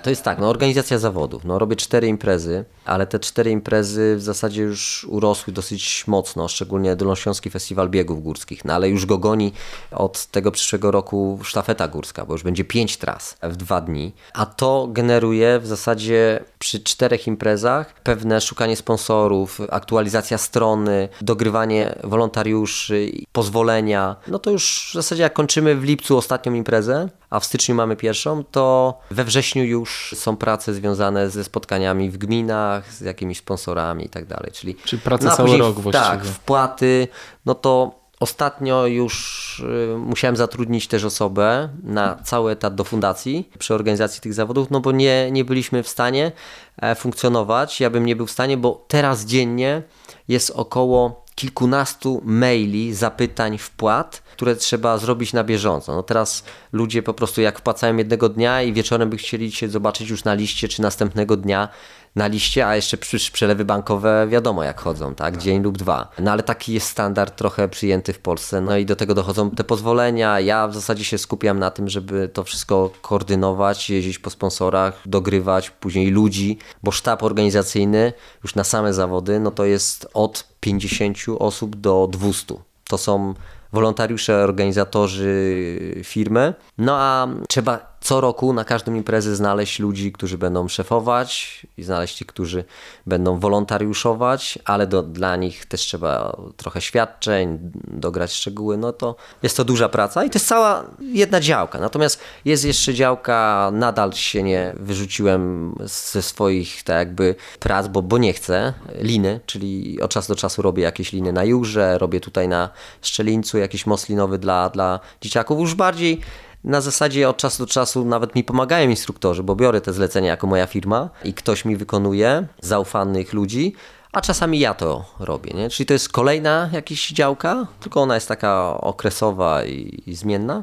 To jest tak, no organizacja zawodów. No robię cztery imprezy, ale te cztery imprezy w zasadzie już urosły dosyć mocno, szczególnie Dolnośląski Festiwal Biegów Górskich, no ale już go goni od tego przyszłego roku sztafeta górska, bo już będzie pięć tras w dwa dni, a to generuje w zasadzie przy czterech imprezach pewne szukanie sponsorów, aktualizacja strony, dogrywanie wolontariuszy, pozwolenia. No to już w zasadzie jak kończymy w lipcu ostatnią imprezę, a w styczniu mamy pierwszą, to we wrześniu już są prace związane ze spotkaniami w gminach, z jakimiś sponsorami i tak dalej. Czyli, Czyli praca no, cały rok właściwie. Tak, wpłaty, no to Ostatnio już y, musiałem zatrudnić też osobę na cały etat do fundacji przy organizacji tych zawodów, no bo nie, nie byliśmy w stanie e, funkcjonować. Ja bym nie był w stanie, bo teraz dziennie jest około kilkunastu maili, zapytań, wpłat, które trzeba zrobić na bieżąco. No teraz ludzie po prostu jak wpłacają jednego dnia i wieczorem by chcieli się zobaczyć już na liście, czy następnego dnia na liście, a jeszcze przelewy bankowe wiadomo jak chodzą, tak? Dzień lub dwa. No ale taki jest standard trochę przyjęty w Polsce. No i do tego dochodzą te pozwolenia. Ja w zasadzie się skupiam na tym, żeby to wszystko koordynować, jeździć po sponsorach, dogrywać później ludzi, bo sztab organizacyjny już na same zawody, no to jest od 50 osób do 200. To są wolontariusze, organizatorzy firmy. No a trzeba co roku na każdą imprezę znaleźć ludzi, którzy będą szefować i znaleźć tych, którzy będą wolontariuszować, ale do, dla nich też trzeba trochę świadczeń, dograć szczegóły, no to jest to duża praca i to jest cała jedna działka. Natomiast jest jeszcze działka, nadal się nie wyrzuciłem ze swoich tak jakby prac, bo, bo nie chcę, liny, czyli od czasu do czasu robię jakieś liny na jurze, robię tutaj na szczelińcu jakiś most linowy dla, dla dzieciaków, już bardziej na zasadzie od czasu do czasu nawet mi pomagają instruktorzy, bo biorę te zlecenia jako moja firma i ktoś mi wykonuje, zaufanych ludzi, a czasami ja to robię. Nie? Czyli to jest kolejna jakaś działka, tylko ona jest taka okresowa i, i zmienna.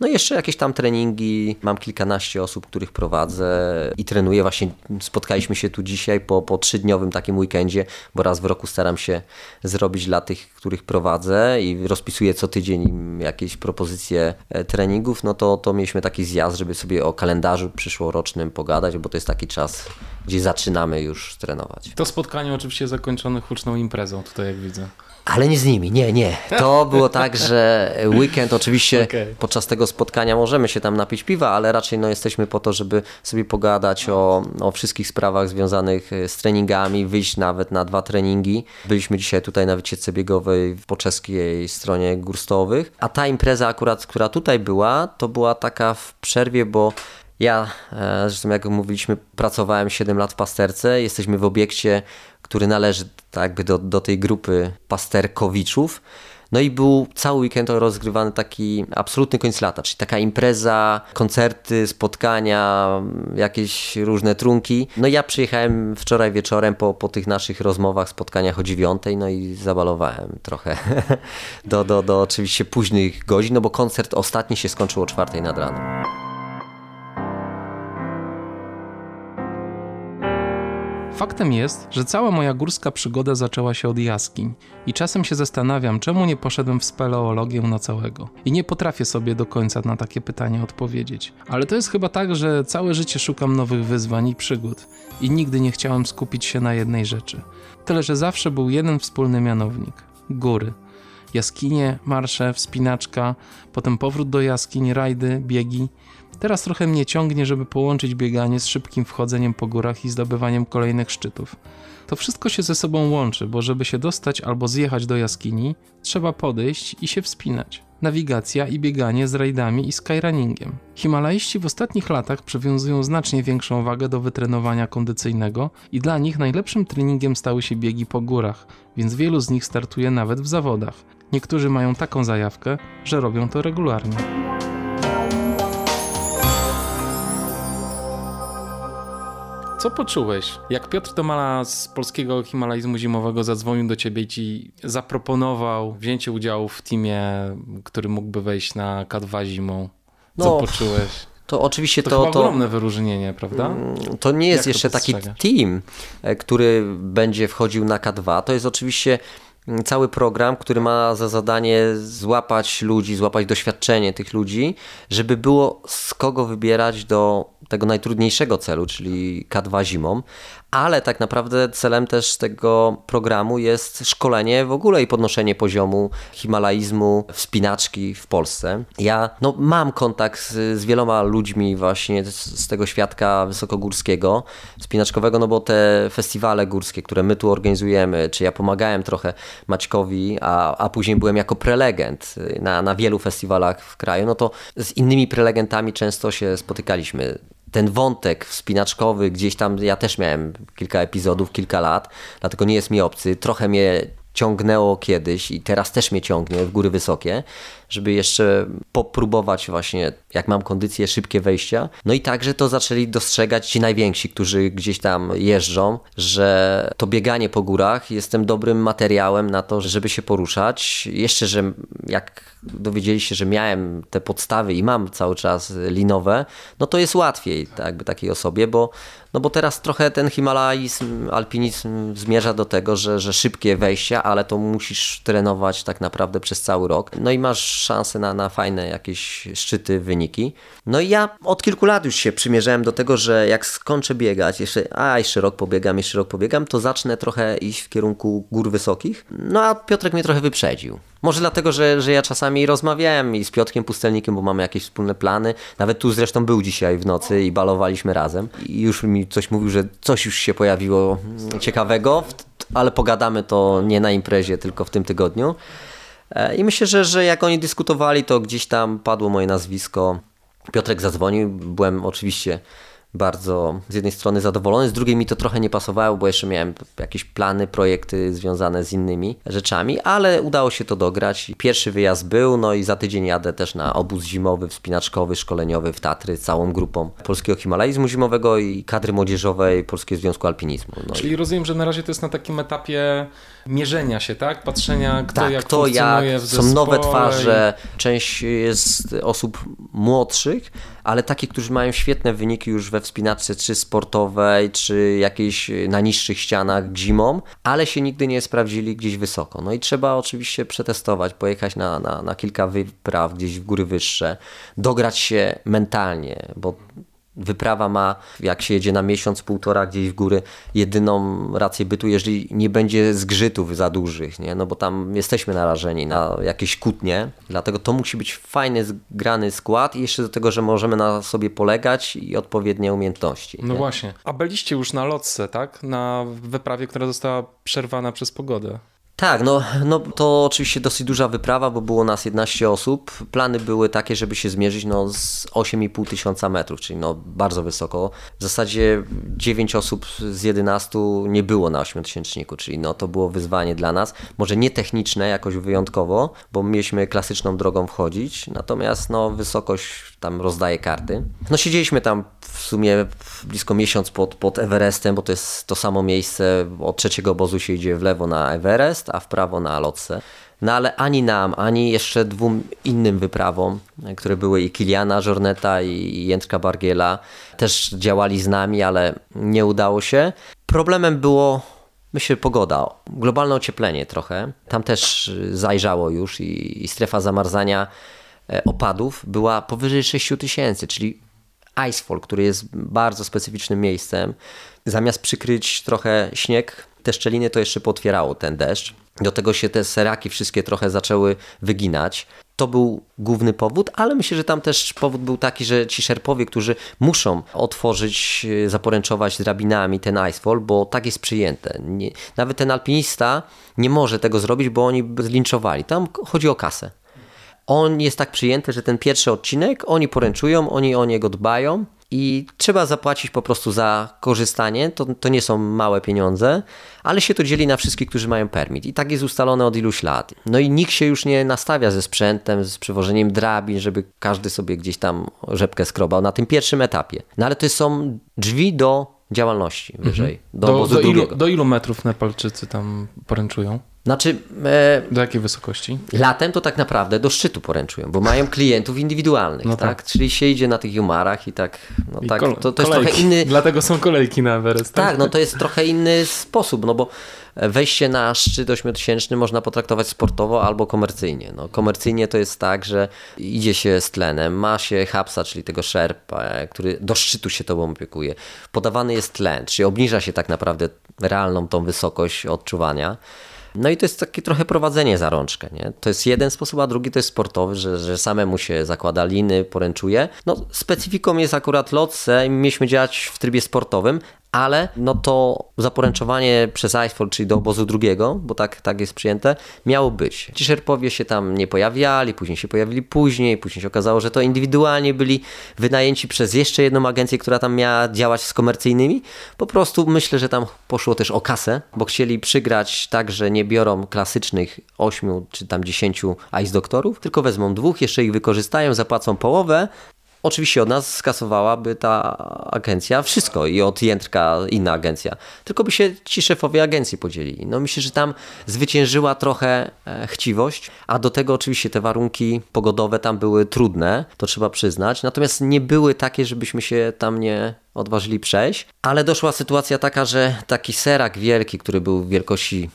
No i jeszcze jakieś tam treningi. Mam kilkanaście osób, których prowadzę i trenuję. Właśnie spotkaliśmy się tu dzisiaj po, po trzydniowym takim weekendzie, bo raz w roku staram się zrobić dla tych, których prowadzę i rozpisuję co tydzień jakieś propozycje e, treningów. No to, to mieliśmy taki zjazd, żeby sobie o kalendarzu przyszłorocznym pogadać, bo to jest taki czas, gdzie zaczynamy już trenować. To spotkanie oczywiście zakończone huczną imprezą, tutaj jak widzę. Ale nie z nimi, nie, nie. To było tak, że weekend oczywiście okay. podczas tego spotkania możemy się tam napić piwa, ale raczej no, jesteśmy po to, żeby sobie pogadać o, o wszystkich sprawach związanych z treningami, wyjść nawet na dwa treningi. Byliśmy dzisiaj tutaj na wycieczce biegowej po czeskiej stronie górstowych, a ta impreza akurat, która tutaj była, to była taka w przerwie, bo ja, e, zresztą jak mówiliśmy, pracowałem 7 lat w pasterce. Jesteśmy w obiekcie, który należy tak do, do tej grupy pasterkowiczów. No i był cały weekend rozgrywany taki absolutny koniec lata, czyli taka impreza, koncerty, spotkania, jakieś różne trunki. No ja przyjechałem wczoraj wieczorem po, po tych naszych rozmowach, spotkaniach o dziewiątej, no i zabalowałem trochę do, do, do oczywiście późnych godzin, no bo koncert ostatni się skończył o czwartej nad ranem. Faktem jest, że cała moja górska przygoda zaczęła się od jaskiń i czasem się zastanawiam, czemu nie poszedłem w speleologię na całego. I nie potrafię sobie do końca na takie pytanie odpowiedzieć. Ale to jest chyba tak, że całe życie szukam nowych wyzwań i przygód i nigdy nie chciałem skupić się na jednej rzeczy. Tyle, że zawsze był jeden wspólny mianownik góry. Jaskinie, marsze, wspinaczka, potem powrót do jaskiń, rajdy, biegi Teraz trochę mnie ciągnie, żeby połączyć bieganie z szybkim wchodzeniem po górach i zdobywaniem kolejnych szczytów. To wszystko się ze sobą łączy, bo żeby się dostać albo zjechać do jaskini, trzeba podejść i się wspinać. Nawigacja i bieganie z rajdami i skyrunningiem. Himalaiści w ostatnich latach przywiązują znacznie większą wagę do wytrenowania kondycyjnego i dla nich najlepszym treningiem stały się biegi po górach, więc wielu z nich startuje nawet w zawodach. Niektórzy mają taką zajawkę, że robią to regularnie. Co poczułeś, jak Piotr Domala z polskiego Himalajzmu zimowego zadzwonił do ciebie i ci zaproponował wzięcie udziału w teamie, który mógłby wejść na K2 zimą? Co no, poczułeś? To oczywiście to. To, to ogromne wyróżnienie, prawda? Mm, to nie jest jak jeszcze taki team, e, który będzie wchodził na K2. To jest oczywiście mm, cały program, który ma za zadanie złapać ludzi, złapać doświadczenie tych ludzi, żeby było z kogo wybierać do tego najtrudniejszego celu, czyli K2 zimą, ale tak naprawdę celem też tego programu jest szkolenie w ogóle i podnoszenie poziomu himalaizmu, wspinaczki w Polsce. Ja no, mam kontakt z, z wieloma ludźmi właśnie z, z, tego świadka wysokogórskiego, wspinaczkowego, no bo te festiwale górskie, które my tu organizujemy, czy ja pomagałem trochę Maćkowi, a, a później byłem jako prelegent na, na wielu festiwalach w kraju, no to z innymi prelegentami często się spotykaliśmy ten wątek wspinaczkowy gdzieś tam, ja też miałem kilka epizodów, kilka lat, dlatego nie jest mi obcy. Trochę mnie ciągnęło kiedyś i teraz też mnie ciągnie w góry wysokie, żeby jeszcze popróbować właśnie, jak mam kondycję, szybkie wejścia. No i także to zaczęli dostrzegać ci najwięksi, którzy gdzieś tam jeżdżą, że to bieganie po górach jestem dobrym materiałem na to, żeby się poruszać. Jeszcze, że jak dowiedzieli się, że miałem te podstawy i mam cały czas linowe, no to jest łatwiej tak jakby takiej osobie, bo no bo teraz trochę ten himalaizm, alpinizm zmierza do tego, że, że szybkie wejścia, ale to musisz trenować tak naprawdę przez cały rok. No i masz szansę na, na fajne jakieś szczyty, wyniki. No i ja od kilku lat już się przymierzałem do tego, że jak skończę biegać, jeszcze, a jeszcze rok pobiegam, jeszcze rok pobiegam, to zacznę trochę iść w kierunku gór wysokich. No a Piotrek mnie trochę wyprzedził. Może dlatego, że, że ja czasami rozmawiałem i z Piotrkiem Pustelnikiem, bo mamy jakieś wspólne plany. Nawet tu zresztą był dzisiaj w nocy i balowaliśmy razem. I już mi coś mówił, że coś już się pojawiło ciekawego, ale pogadamy to nie na imprezie, tylko w tym tygodniu. E, I myślę, że, że jak oni dyskutowali, to gdzieś tam padło moje nazwisko. Piotrek zadzwonił, byłem oczywiście bardzo z jednej strony zadowolony, z drugiej mi to trochę nie pasowało, bo jeszcze miałem jakieś plany, projekty związane z innymi rzeczami, ale udało się to dograć. Pierwszy wyjazd był, no i za tydzień jadę też na obóz zimowy, wspinaczkowy, szkoleniowy w Tatry z całą grupą Polskiego Himalajzmu Zimowego i kadry młodzieżowej Polskiego Związku Alpinizmu. No Czyli i... rozumiem, że na razie to jest na takim etapie mierzenia się, tak? Patrzenia kto tak, jak kto jak, są nowe twarze, część jest osób młodszych, ale takich, którzy mają świetne wyniki już we wspinaczce, czy sportowej, czy jakiejś na niższych ścianach zimą, ale się nigdy nie sprawdzili gdzieś wysoko. No i trzeba oczywiście przetestować, pojechać na, na, na kilka wypraw gdzieś w góry wyższe, dograć się mentalnie, bo wyprawa ma, jak się jedzie na miesiąc, półtora gdzieś w góry, jedyną rację bytu, jeżeli nie będzie zgrzytów za dużych, nie? no bo tam jesteśmy narażeni na jakieś kłótnie, dlatego to musi być fajny, zgrany skład i jeszcze do tego, że możemy na sobie polegać i odpowiednie umiejętności. No nie? właśnie. A byliście już na lotce, tak? Na wyprawie, która została przerwana przez pogodę. Tak, no, no to oczywiście dosyć duża wyprawa, bo było nas 11 osób. Plany były takie, żeby się zmierzyć no, z 8,5 tysiąca metrów, czyli no, bardzo wysoko. W zasadzie 9 osób z 11 nie było na 8 tysięczniku, czyli no, to było wyzwanie dla nas. Może nie techniczne jakoś wyjątkowo, bo mieliśmy klasyczną drogą wchodzić, natomiast no, wysokość tam rozdaje karty. No siedzieliśmy tam w sumie blisko miesiąc pod, pod Everestem, bo to jest to samo miejsce. Od trzeciego obozu się idzie w lewo na Everest, a w prawo na Lotse. No ale ani nam, ani jeszcze dwóm innym wyprawom, które były i Kiliana Żorneta i Jędrka Bargiela, też działali z nami, ale nie udało się. Problemem było Myślę, pogoda, globalne ocieplenie trochę. Tam też zajrzało już i, i strefa zamarzania e, opadów była powyżej 6 tysięcy, czyli Icefall, który jest bardzo specyficznym miejscem. Zamiast przykryć trochę śnieg, te szczeliny to jeszcze potwierało ten deszcz. Do tego się te seraki wszystkie trochę zaczęły wyginać. To był główny powód, ale myślę, że tam też powód był taki, że ci szerpowie, którzy muszą otworzyć, zaporęczować drabinami ten icefall, bo tak jest przyjęte. Nie, nawet ten alpinista nie może tego zrobić, bo oni zlinczowali. Tam chodzi o kasę. On jest tak przyjęty, że ten pierwszy odcinek oni poręczują, oni o niego dbają i trzeba zapłacić po prostu za korzystanie. To, to nie są małe pieniądze, ale się to dzieli na wszystkich, którzy mają permit. I tak jest ustalone od iluś lat. No i nikt się już nie nastawia ze sprzętem, z przewożeniem drabin, żeby każdy sobie gdzieś tam rzepkę skrobał na tym pierwszym etapie. No ale to są drzwi do działalności wyżej. Mhm. Do, do, do, ilu, do ilu metrów Nepalczycy tam poręczują? Znaczy, e, do jakiej wysokości? Latem to tak naprawdę do szczytu poręczują, bo mają klientów indywidualnych, no tak? tak? Czyli się idzie na tych jumarach i tak, no I tak, to, to jest trochę inny... Dlatego są kolejki na Everest. Tak? tak, no to jest trochę inny sposób, no bo wejście na szczyt ośmiotysięczny można potraktować sportowo albo komercyjnie. No, komercyjnie to jest tak, że idzie się z tlenem, ma się hapsa, czyli tego szerpa, który do szczytu się tobą opiekuje. Podawany jest tlen, czyli obniża się tak naprawdę realną tą wysokość odczuwania. No i to jest takie trochę prowadzenie za rączkę. Nie? To jest jeden sposób, a drugi to jest sportowy, że, że samemu się zakłada liny, poręczuje. No, specyfiką jest akurat lotce i mieliśmy działać w trybie sportowym, ale no to zaporęczowanie przez Icefall, czyli do obozu drugiego, bo tak, tak jest przyjęte, miało być. Ci szerpowie się tam nie pojawiali, później się pojawili później, później się okazało, że to indywidualnie byli wynajęci przez jeszcze jedną agencję, która tam miała działać z komercyjnymi. Po prostu myślę, że tam poszło też o kasę, bo chcieli przygrać tak, że nie biorą klasycznych ośmiu czy tam dziesięciu ice doktorów, tylko wezmą dwóch, jeszcze ich wykorzystają, zapłacą połowę, Oczywiście od nas skasowałaby ta agencja wszystko i od Jędrka inna agencja. Tylko by się ci szefowie agencji podzielili. No myślę, że tam zwyciężyła trochę e, chciwość, a do tego oczywiście te warunki pogodowe tam były trudne, to trzeba przyznać. Natomiast nie były takie, żebyśmy się tam nie odważyli przejść. Ale doszła sytuacja taka, że taki serak wielki, który był wielkości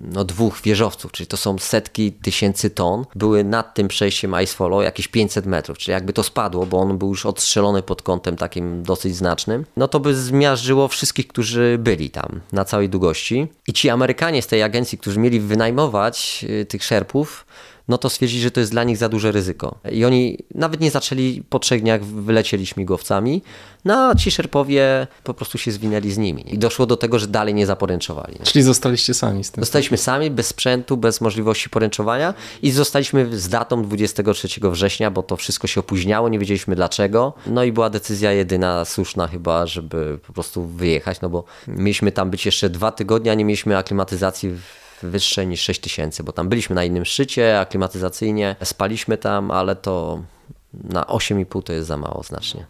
no, dwóch wieżowców, czyli to są setki tysięcy ton, były nad tym przejściem Ice Follow jakieś 500 metrów, czyli jakby to spadło, bo on był już odstrzelony pod kątem takim dosyć znacznym, no to by zmiażdżyło wszystkich, którzy byli tam na całej długości. I ci Amerykanie z tej agencji, którzy mieli wynajmować y, tych szerpów, no to stwierdzili, że to jest dla nich za duże ryzyko. I oni nawet nie zaczęli po trzech dniach, wylecieli śmigłowcami, no a ci szerpowie po prostu się zwinęli z nimi. I doszło do tego, że dalej nie zaporęczowali. Czyli zostaliście sami z tym? Zostaliśmy sami, bez sprzętu, bez możliwości poręczowania i zostaliśmy z datą 23 września, bo to wszystko się opóźniało, nie wiedzieliśmy dlaczego. No i była decyzja jedyna słuszna chyba, żeby po prostu wyjechać, no bo mieliśmy tam być jeszcze dwa tygodnie, a nie mieliśmy aklimatyzacji wyższe niż 6000, bo tam byliśmy na innym szczycie, aklimatyzacyjnie, spaliśmy tam, ale to na 8,5 to jest za mało znacznie.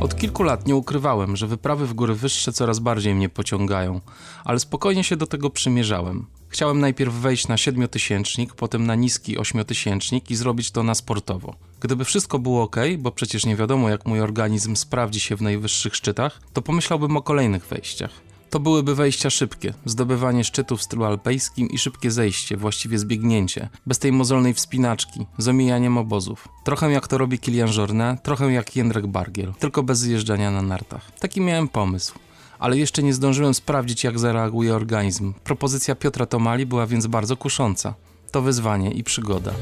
Od kilku lat nie ukrywałem, że wyprawy w góry wyższe coraz bardziej mnie pociągają, ale spokojnie się do tego przymierzałem. Chciałem najpierw wejść na siedmiotysięcznik, potem na niski ośmiotysięcznik i zrobić to na sportowo. Gdyby wszystko było ok, bo przecież nie wiadomo jak mój organizm sprawdzi się w najwyższych szczytach, to pomyślałbym o kolejnych wejściach. To byłyby wejścia szybkie, zdobywanie szczytów w stylu alpejskim i szybkie zejście, właściwie zbiegnięcie, bez tej mozolnej wspinaczki, z omijaniem obozów. Trochę jak to robi Kilian Jornet, trochę jak Jędrek Bargiel, tylko bez zjeżdżania na nartach. Taki miałem pomysł ale jeszcze nie zdążyłem sprawdzić, jak zareaguje organizm. Propozycja Piotra Tomali była więc bardzo kusząca. To wyzwanie i przygoda.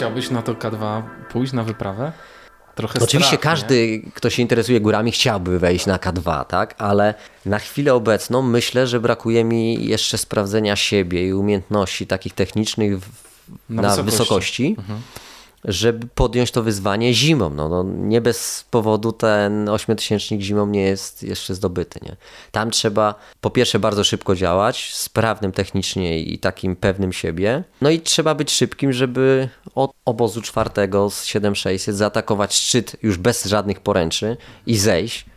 Chciałbyś na to K2 pójść na wyprawę? Trochę Oczywiście strach, każdy, nie? kto się interesuje górami, chciałby wejść na K2, tak? Ale na chwilę obecną myślę, że brakuje mi jeszcze sprawdzenia siebie i umiejętności takich technicznych w, na, na, wysokości. wysokości. Mhm żeby podjąć to wyzwanie zimą. No, no, nie bez powodu ten ośmiotysięcznik zimą nie jest jeszcze zdobyty. Nie? Tam trzeba po pierwsze bardzo szybko działać, sprawnym technicznie i takim pewnym siebie. No i trzeba być szybkim, żeby od obozu czwartego z 7600 zaatakować szczyt już bez żadnych poręczy i zejść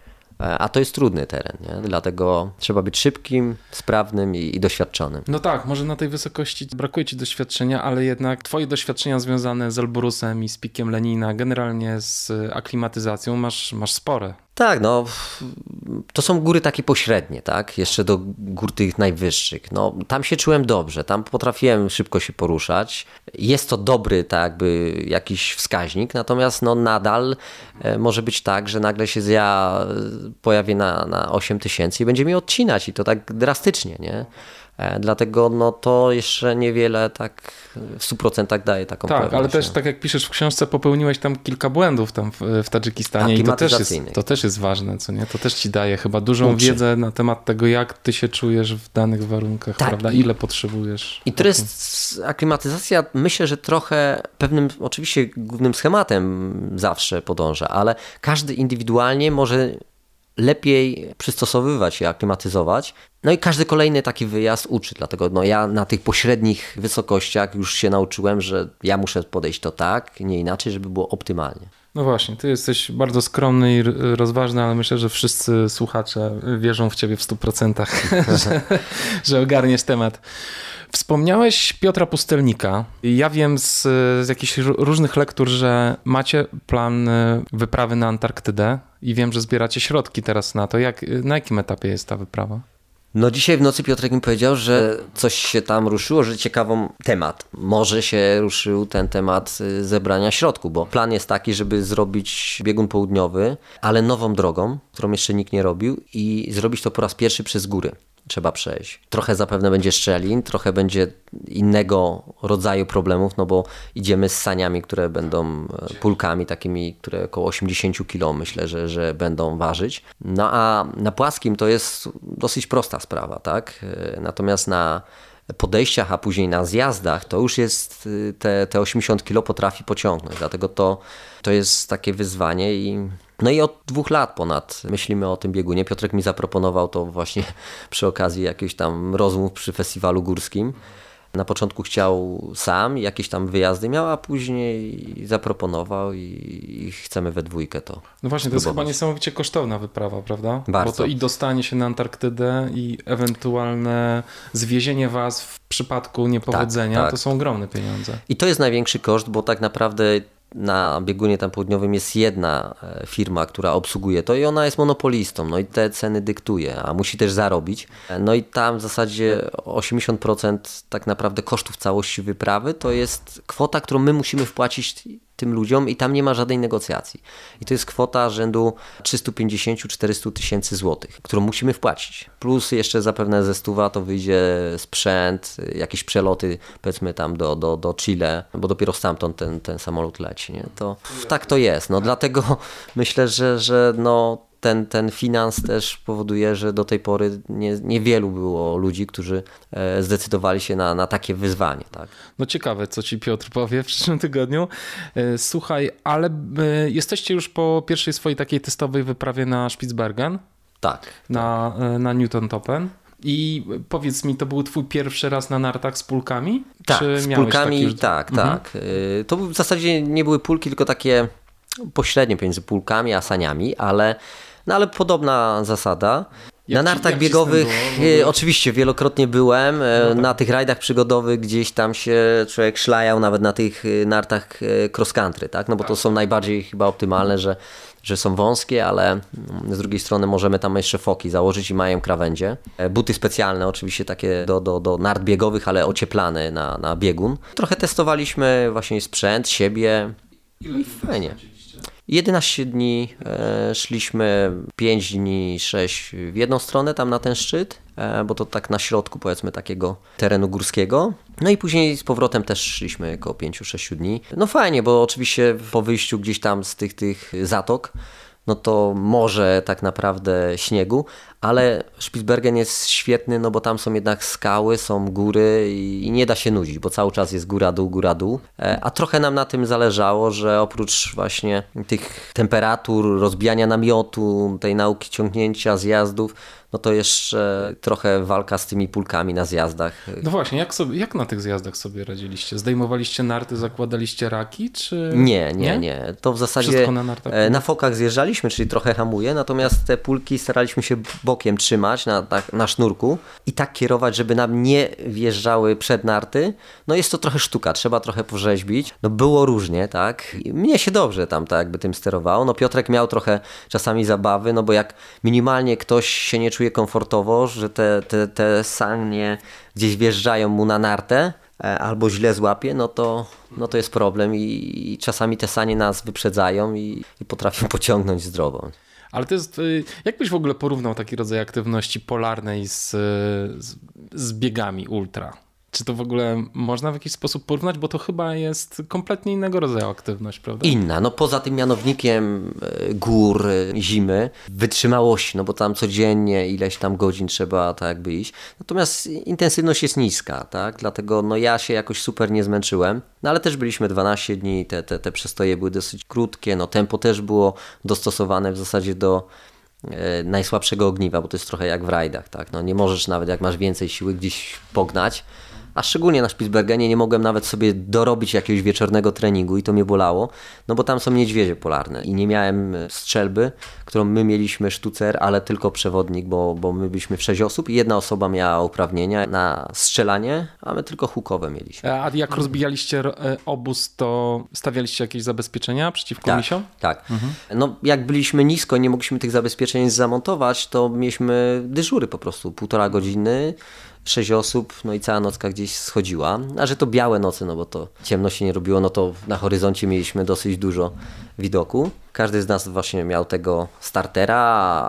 a to jest trudny teren, nie? dlatego trzeba być szybkim, sprawnym i, i, doświadczonym. No tak, może na tej wysokości brakuje ci doświadczenia, ale jednak twoje doświadczenia związane z Elborusem i z pikiem Lenina, generalnie z aklimatyzacją masz, masz spore. Tak, no to są góry takie pośrednie, tak? Jeszcze do gór tych najwyższych. No, tam się czułem dobrze, tam potrafiłem szybko się poruszać. Jest to dobry, tak jakby jakiś wskaźnik, natomiast no nadal e, może być tak, że nagle się ja pojawię na, na 8 tysięcy i będzie mi odcinać i to tak drastycznie, nie? E, dlatego no to jeszcze niewiele tak w 100% daje taką Tak, pewność, ale też tak jak piszesz w książce, popełniłeś tam kilka błędów tam w, w Tadżykistanie i to też, jest, to też jest ważne, co nie? To też ci daje chyba dużą Uczy. wiedzę na temat tego, jak ty się czujesz w danych warunkach, tak. prawda? Ile potrzebujesz. I to jest aklimatyzacja, myślę, że trochę pewnym, oczywiście głównym schematem zawsze podąża, ale każdy indywidualnie może lepiej przystosowywać się, aklimatyzować. No i każdy kolejny taki wyjazd uczy, dlatego no ja na tych pośrednich wysokościach już się nauczyłem, że ja muszę podejść to tak, nie inaczej, żeby było optymalnie. No właśnie, ty jesteś bardzo skromny i rozważny, ale myślę, że wszyscy słuchacze wierzą w ciebie w 100%, że, że ogarniesz temat. Wspomniałeś Piotra Pustelnika. Ja wiem z, z jakichś różnych lektur, że macie plan y, wyprawy na Antarktydę i wiem, że zbieracie środki teraz na to. Jak, na jakim etapie jest ta wyprawa? No dzisiaj w nocy Piotrek mi powiedział, że coś się tam ruszyło, że ciekawą temat. Może się ruszył ten temat y, zebrania środku, bo plan jest taki, żeby zrobić biegun południowy, ale nową drogą, którą jeszcze nikt nie robił i zrobić to po raz pierwszy przez góry trzeba przejść. Trochę zapewne będzie szczelin, trochę będzie innego rodzaju problemów, no bo idziemy z saniami, które będą e, pulkami takimi, które około 80 kg myślę, że, że będą ważyć. No a na płaskim to jest dosyć prosta sprawa, tak? E, natomiast na podejściach, a później na zjazdach, to już jest e, te, te 80 kg potrafi pociągnąć. Dlatego to, to jest takie wyzwanie i no i od dwóch lat ponad myślimy o tym biegunie. Piotrek mi zaproponował to właśnie przy okazji jakichś tam rozmów przy festiwalu górskim. Na początku chciał sam, jakieś tam wyjazdy miał, a później zaproponował i, i chcemy we dwójkę to. No właśnie, to jest chyba niesamowicie kosztowna wyprawa, prawda? Bardzo. Bo to i dostanie się na Antarktydę i ewentualne zwiezienie was w przypadku niepowodzenia tak, tak. to są ogromne pieniądze. I to jest największy koszt, bo tak naprawdę na biegunie tam południowym jest jedna e, firma, która obsługuje to i ona jest monopolistą, no i te ceny dyktuje, a musi też zarobić. No i tam w zasadzie 80% tak naprawdę kosztów całości wyprawy to jest kwota, którą my musimy wpłacić tym ludziom i tam nie ma żadnej negocjacji. I to jest kwota rzędu 350-400 tysięcy złotych, którą musimy wpłacić. Plus jeszcze zapewne ze stuwa to wyjdzie sprzęt, jakieś przeloty powiedzmy tam do, do, do Chile, bo dopiero stamtąd ten, ten samolot leci. Nie? To tak to jest. No, dlatego myślę, że, że no, ten, ten finans też powoduje, że do tej pory nie, niewielu było ludzi, którzy e, zdecydowali się na, na takie wyzwanie. Tak? No ciekawe, co ci Piotr powie w przyszłym tygodniu. E, słuchaj, ale e, jesteście już po pierwszej swojej takiej testowej wyprawie na Spitsbergen? Tak. Na, na Newton Topen? I powiedz mi, to był twój pierwszy raz na nartach z pulkami? Tak, Czy z pulkami, już... tak, mhm. tak. To w zasadzie nie były pulki, tylko takie pośrednie pomiędzy pulkami a saniami, ale no ale podobna zasada. Jak na nartach biegowych e, oczywiście wielokrotnie byłem. E, no tak. Na tych rajdach przygodowych gdzieś tam się człowiek szlajał, nawet na tych e, nartach cross country, tak? No bo tak. to są najbardziej chyba optymalne, że, że są wąskie, ale mm, z drugiej strony możemy tam jeszcze foki założyć i mają krawędzie. Buty specjalne, oczywiście takie do, do, do nart biegowych, ale ocieplane na, na biegun. Trochę testowaliśmy właśnie sprzęt, siebie i fajnie. 11 dni e, szliśmy, 5 dni, 6 w jedną stronę tam na ten szczyt, e, bo to tak na środku powiedzmy takiego terenu górskiego. No i później z powrotem też szliśmy około 5-6 dni. No fajnie, bo oczywiście po wyjściu gdzieś tam z tych, tych zatok no to może tak naprawdę śniegu, ale Spitsbergen jest świetny, no bo tam są jednak skały, są góry i, nie da się nudzić, bo cały czas jest góra dół, góra dół. E, a trochę nam na tym zależało, że oprócz właśnie tych temperatur, rozbijania namiotu, tej nauki ciągnięcia, zjazdów, no to jeszcze trochę walka z tymi pulkami na zjazdach. No właśnie, jak, sobie, jak na tych zjazdach sobie radziliście? Zdejmowaliście narty, zakładaliście raki, czy... Nie, nie, nie. To w zasadzie na, nartach. E, na fokach zjeżdżaliśmy, czyli trochę hamuje, natomiast te pulki staraliśmy się bokiem trzymać na, tak, na sznurku i tak kierować, żeby nam nie wjeżdżały przed narty. No jest to trochę sztuka, trzeba trochę porzeźbić. No było różnie, tak. I mnie się dobrze tam tak jakby tym sterowało. No Piotrek miał trochę czasami zabawy, no bo jak minimalnie ktoś się nie czuje czuje komfortowo, że te, te, te sanie gdzieś wjeżdżają mu na nartę e, albo źle złapie, no to, no to jest problem i, i czasami te sanie nas wyprzedzają i, i potrafią pociągnąć zdrowo. Ale to jest, y, jakbyś w ogóle porównał taki rodzaj aktywności polarnej z, z, z biegami ultra? Czy to w ogóle można w jakiś sposób porównać, bo to chyba jest kompletnie innego rodzaju aktywność, prawda? Inna, no poza tym mianownikiem e, gór, e, zimy, wytrzymałości, no bo tam codziennie ileś tam godzin trzeba tak jakby iść. Natomiast intensywność jest niska, tak? Dlatego no ja się jakoś super nie zmęczyłem, no ale też byliśmy 12 dni, te, te, te przestoje były dosyć krótkie, no tempo też było dostosowane w zasadzie do e, najsłabszego ogniwa, bo to jest trochę jak w rajdach, tak? No nie możesz nawet jak masz więcej siły gdzieś pognać, a szczególnie na Spitsbergenie nie mogłem nawet sobie dorobić jakiegoś wieczornego treningu i to mnie bolało, no bo tam są niedźwiedzie polarne i nie miałem strzelby, którą my mieliśmy sztucer, ale tylko przewodnik, bo, bo my byliśmy w sześć osób i jedna osoba miała uprawnienia na strzelanie, a my tylko hukowe mieliśmy. A jak rozbijaliście e, obóz, to stawialiście jakieś zabezpieczenia przeciwko tak, misiom? Tak. Mhm. No jak byliśmy nisko i nie mogliśmy tych zabezpieczeń zamontować, to mieliśmy dyżury po prostu, półtora godziny, sześć osób, no i cała nocka gdzieś schodziła. A że to białe noce, no bo to ciemno się nie robiło, no to na horyzoncie mieliśmy dosyć dużo widoku. Każdy z nas właśnie miał tego startera,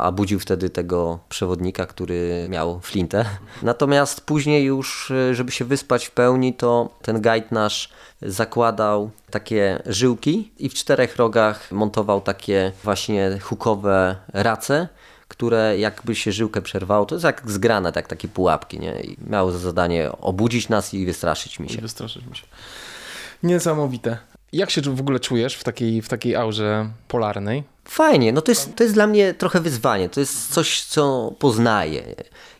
a budził wtedy tego przewodnika, który miał flintę. Natomiast później już, żeby się wyspać w pełni, to ten guide nasz zakładał takie żyłki i w czterech rogach montował takie właśnie hukowe race, które jakby się żyłkę przerwało, to jest jak zgrane, tak takie pułapki, nie? I miało za zadanie obudzić nas i wystraszyć mi się. I wystraszyć mi się. Niesamowite. Jak się w ogóle czujesz w takiej, w takiej aurze polarnej? Fajnie, no to jest, to jest dla mnie trochę wyzwanie, to jest coś, co poznaję.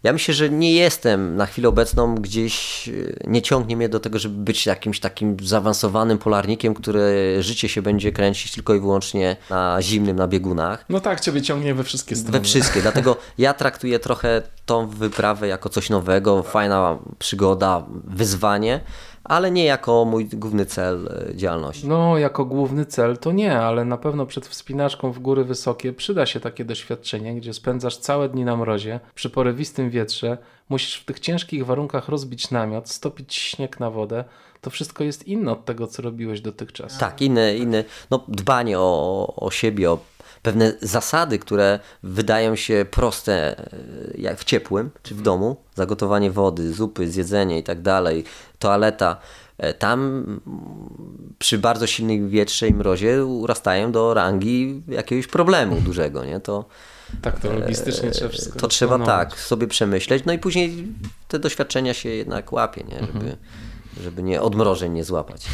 Ja myślę, że nie jestem na chwilę obecną gdzieś, e, nie ciągnie mnie do tego, żeby być jakimś takim zaawansowanym polarnikiem, które życie się będzie kręcić tylko i wyłącznie na zimnym, na biegunach. No tak, ciebie ciągnie we wszystkie strony. We wszystkie, dlatego ja traktuję trochę tą wyprawę jako coś nowego, fajna przygoda, wyzwanie ale nie jako mój główny cel e, działalności. No, jako główny cel to nie, ale na pewno przed wspinaczką w góry wysokie przyda się takie doświadczenie, gdzie spędzasz całe dni na mrozie, przy porywistym wietrze, musisz w tych ciężkich warunkach rozbić namiot, stopić śnieg na wodę. To wszystko jest inne od tego, co robiłeś dotychczas. Tak, inne, inne no, dbanie o, o siebie, o pewne zasady, które wydają się proste e, jak w ciepłym czy w domu, zagotowanie wody, zupy, zjedzenie i tak dalej, toaleta, e, tam przy bardzo silnym wietrze i mrozie urastają do rangi jakiegoś problemu dużego, nie? To, tak, to logistycznie trzeba wszystko To trzeba tak sobie przemyśleć, no i później te doświadczenia się jednak łapie, nie? Żeby, mhm. żeby nie odmrożeń nie złapać.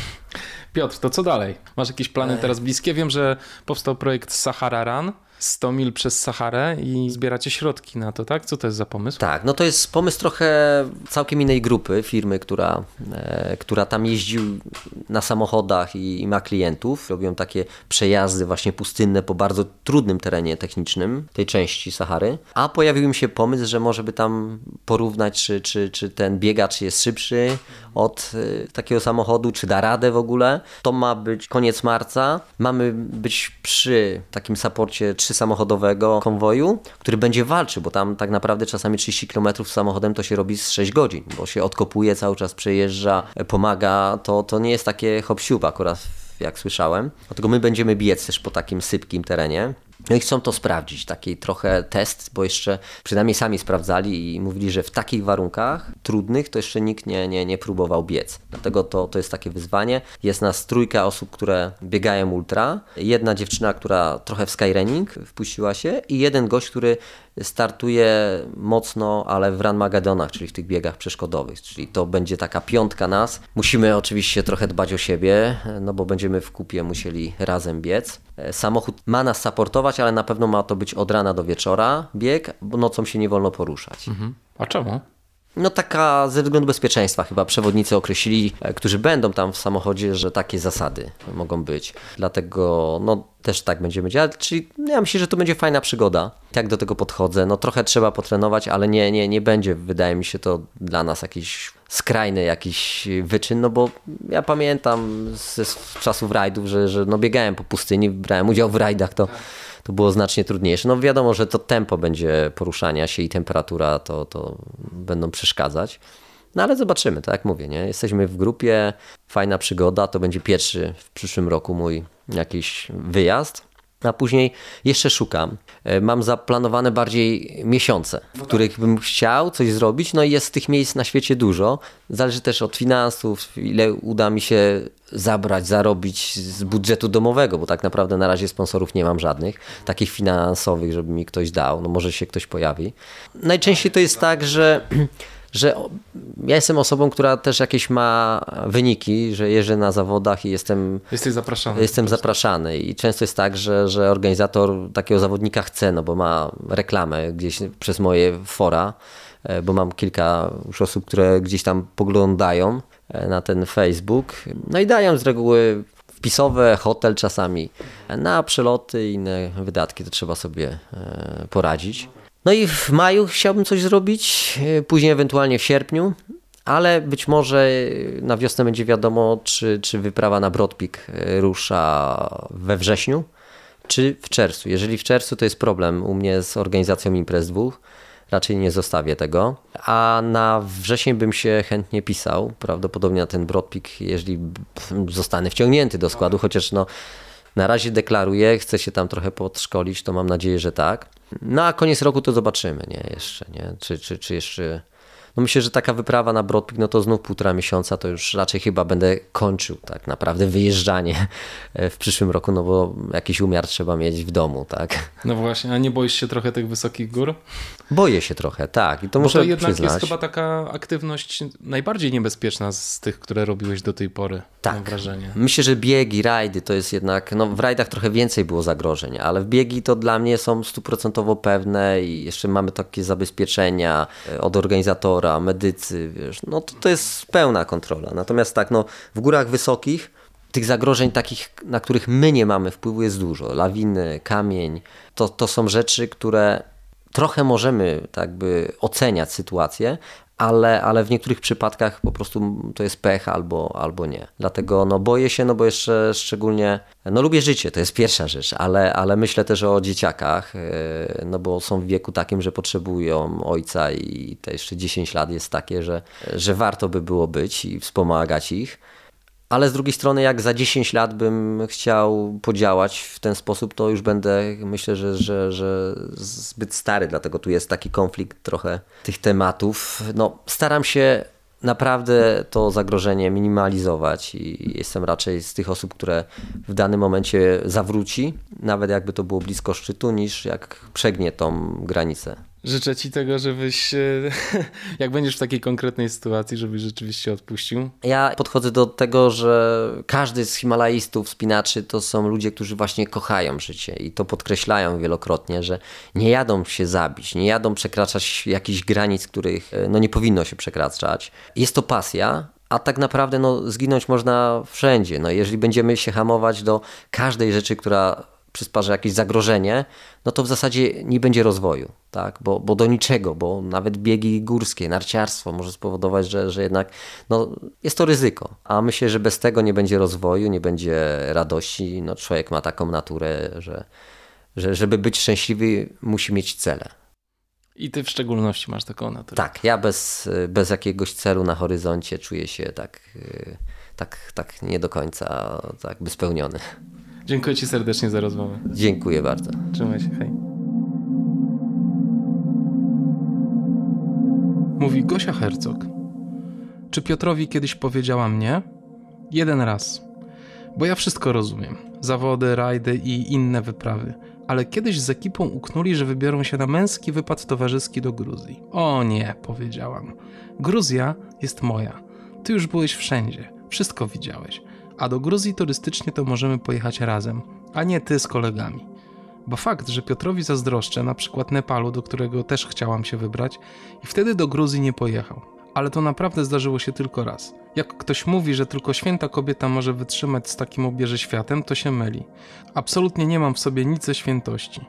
Piotr, to co dalej? Masz jakieś plany teraz bliskie? Wiem, że powstał projekt Sahara Run. 100 mil przez Saharę i zbieracie środki na to, tak? Co to jest za pomysł? Tak, no to jest pomysł trochę całkiem innej grupy, firmy, która, e, która tam jeździ na samochodach i, i, ma klientów. Robią takie przejazdy właśnie pustynne po bardzo trudnym terenie technicznym tej części Sahary. A pojawił mi się pomysł, że może by tam porównać, czy, czy, czy ten biegacz jest szybszy od e, takiego samochodu, czy da radę w ogóle. To ma być koniec marca. Mamy być przy takim saporcie samochodowego konwoju, który będzie walczył, bo tam tak naprawdę czasami 30 km samochodem to się robi z 6 godzin, bo się odkopuje, cały czas przejeżdża, pomaga. To, to nie jest takie hop akurat jak słyszałem. Dlatego my będziemy biec też po takim sypkim terenie. No i chcą to sprawdzić, taki trochę test, bo jeszcze przynajmniej sami sprawdzali i mówili, że w takich warunkach trudnych to jeszcze nikt nie, nie, nie próbował biec. Dlatego to, to jest takie wyzwanie. Jest nas trójka osób, które biegają ultra, jedna dziewczyna, która trochę w skyrunning wpuściła się i jeden gość, który startuje mocno, ale w Run Magedonach, czyli w tych biegach przeszkodowych, czyli to będzie taka piątka nas. Musimy oczywiście trochę dbać o siebie, no bo będziemy w kupie musieli razem biec. Samochód ma nas supportować, ale na pewno ma to być od rana do wieczora bieg, bo nocą się nie wolno poruszać. Mhm. A czemu? No taka ze względu bezpieczeństwa chyba przewodnicy określili, e, którzy będą tam w samochodzie, że takie zasady mogą być. Dlatego no też tak będziemy działać, czyli ja myślę, że to będzie fajna przygoda. Jak do tego podchodzę? No trochę trzeba potrenować, ale nie, nie, nie będzie, wydaje mi się to dla nas jakiś skrajny jakiś wyczyn, no bo ja pamiętam z, z czasów rajdów, że, że no biegałem po pustyni, brałem udział w rajdach, to to było znacznie trudniejsze. No wiadomo, że to tempo będzie poruszania się i temperatura to, to będą przeszkadzać. No ale zobaczymy, tak jak mówię, nie? Jesteśmy w grupie, fajna przygoda, to będzie pierwszy w przyszłym roku mój jakiś wyjazd. A później jeszcze szukam. E, mam zaplanowane bardziej miesiące, w których bym chciał coś zrobić. No i jest tych miejsc na świecie dużo. Zależy też od finansów, ile uda mi się zabrać, zarobić z budżetu domowego, bo tak naprawdę na razie sponsorów nie mam żadnych, takich finansowych, żeby mi ktoś dał. No może się ktoś pojawi. Najczęściej to jest tak, że że ja jestem osobą, która też jakieś ma wyniki, że jeżdżę na zawodach i jestem, Jesteś zapraszany. jestem zapraszany. I często jest tak, że, że organizator takiego zawodnika chce, no bo ma reklamę gdzieś przez moje fora, e, bo mam kilka już osób, które gdzieś tam poglądają e, na ten Facebook. No i dają z reguły wpisowe, hotel czasami. Na przeloty i inne wydatki to trzeba sobie e, poradzić. No i w maju chciałbym coś zrobić, e, później ewentualnie w sierpniu, ale być może na wiosnę będzie wiadomo, czy, czy wyprawa na Broad Peak e, rusza we wrześniu, czy w czerwcu. Jeżeli w czerwcu, to jest problem u mnie z organizacją imprez dwóch. Raczej nie zostawię tego. A na wrzesień bym się chętnie pisał, prawdopodobnie na ten Broad Peak, jeżeli zostanę wciągnięty do składu, chociaż no, na razie deklaruję, chcę się tam trochę podszkolić, to mam nadzieję, że tak. No koniec roku to zobaczymy, nie? Jeszcze, nie? Czy, czy, czy jeszcze... No myślę, że taka wyprawa na Broad Peak, no to znów półtora miesiąca, to już raczej chyba będę kończył tak naprawdę wyjeżdżanie w przyszłym roku, no bo jakiś umiar trzeba mieć w domu, tak. No właśnie, a nie boisz się trochę tych wysokich gór? Boję się trochę, tak. I to bo muszę to jednak przyznać. jest chyba taka aktywność najbardziej niebezpieczna z tych, które robiłeś do tej pory, tak. mam wrażenie. Myślę, że biegi, rajdy to jest jednak, no w rajdach trochę więcej było zagrożeń, ale w biegi to dla mnie są stuprocentowo pewne i jeszcze mamy takie zabezpieczenia e, od organizatora, medycy, wiesz, no to, to jest pełna kontrola. Natomiast tak, no w górach wysokich tych zagrożeń takich, na których my nie mamy wpływu jest dużo. Lawiny, kamień, to, to są rzeczy, które trochę możemy tak by oceniać sytuację, ale, ale w niektórych przypadkach po prostu to jest pech albo, albo nie. Dlatego no, boję się, no bo jeszcze szczególnie, no lubię życie, to jest pierwsza rzecz, ale, ale myślę też o dzieciakach, e, no bo są w wieku takim, że potrzebują ojca i te jeszcze 10 lat jest takie, że, że warto by było być i wspomagać ich ale z drugiej strony, jak za 10 lat bym chciał podziałać w ten sposób, to już będę, myślę, że, że, że zbyt stary, dlatego tu jest taki konflikt trochę tych tematów. No, staram się naprawdę to zagrożenie minimalizować i jestem raczej z tych osób, które w danym momencie zawróci, nawet jakby to było blisko szczytu, niż jak przegnie tą granicę. Życzę ci tego, żebyś, e, jak będziesz w takiej konkretnej sytuacji, żebyś rzeczywiście odpuścił. Ja podchodzę do tego, że każdy z Himalajstów, spinaczy to są ludzie, którzy właśnie kochają życie i to podkreślają wielokrotnie, że nie jadą się zabić, nie jadą przekraczać jakichś granic, których e, no, nie powinno się przekraczać. Jest to pasja, a tak naprawdę no, zginąć można wszędzie. No, jeżeli będziemy się hamować do każdej rzeczy, która przysparza jakieś zagrożenie, no to w zasadzie nie będzie rozwoju, tak? bo, bo do niczego, bo nawet biegi górskie, narciarstwo może spowodować, że, że jednak no, jest to ryzyko. A myślę, że bez tego nie będzie rozwoju, nie będzie radości. No, człowiek ma taką naturę, że, że żeby być szczęśliwy, musi mieć cele. I ty w szczególności masz taką naturę. Tak, ja bez, bez jakiegoś celu na horyzoncie czuję się tak, tak, tak nie do końca tak by spełniony. Dziękuję Ci serdecznie za rozmowę. Dziękuję bardzo. Trzymaj się, hej. Mówi Gosia Hercog. Czy Piotrowi kiedyś powiedziała mnie? Jeden raz. Bo ja wszystko rozumiem. Zawody, rajdy i inne wyprawy. Ale kiedyś z ekipą uknuli, że wybiorą się na męski wypad towarzyski do Gruzji. O nie, powiedziałam. Gruzja jest moja. Ty już byłeś wszędzie. Wszystko widziałeś a do Gruzji turystycznie to możemy pojechać razem, a nie ty z kolegami. Bo fakt, że Piotrowi zazdroszczę na przykład Nepalu, do którego też chciałam się wybrać, i wtedy do Gruzji nie pojechał. Ale to naprawdę zdarzyło się tylko raz. Jak ktoś mówi, że tylko święta kobieta może wytrzymać z takim obierze światem, to się myli. Absolutnie nie mam w sobie nic ze świętości.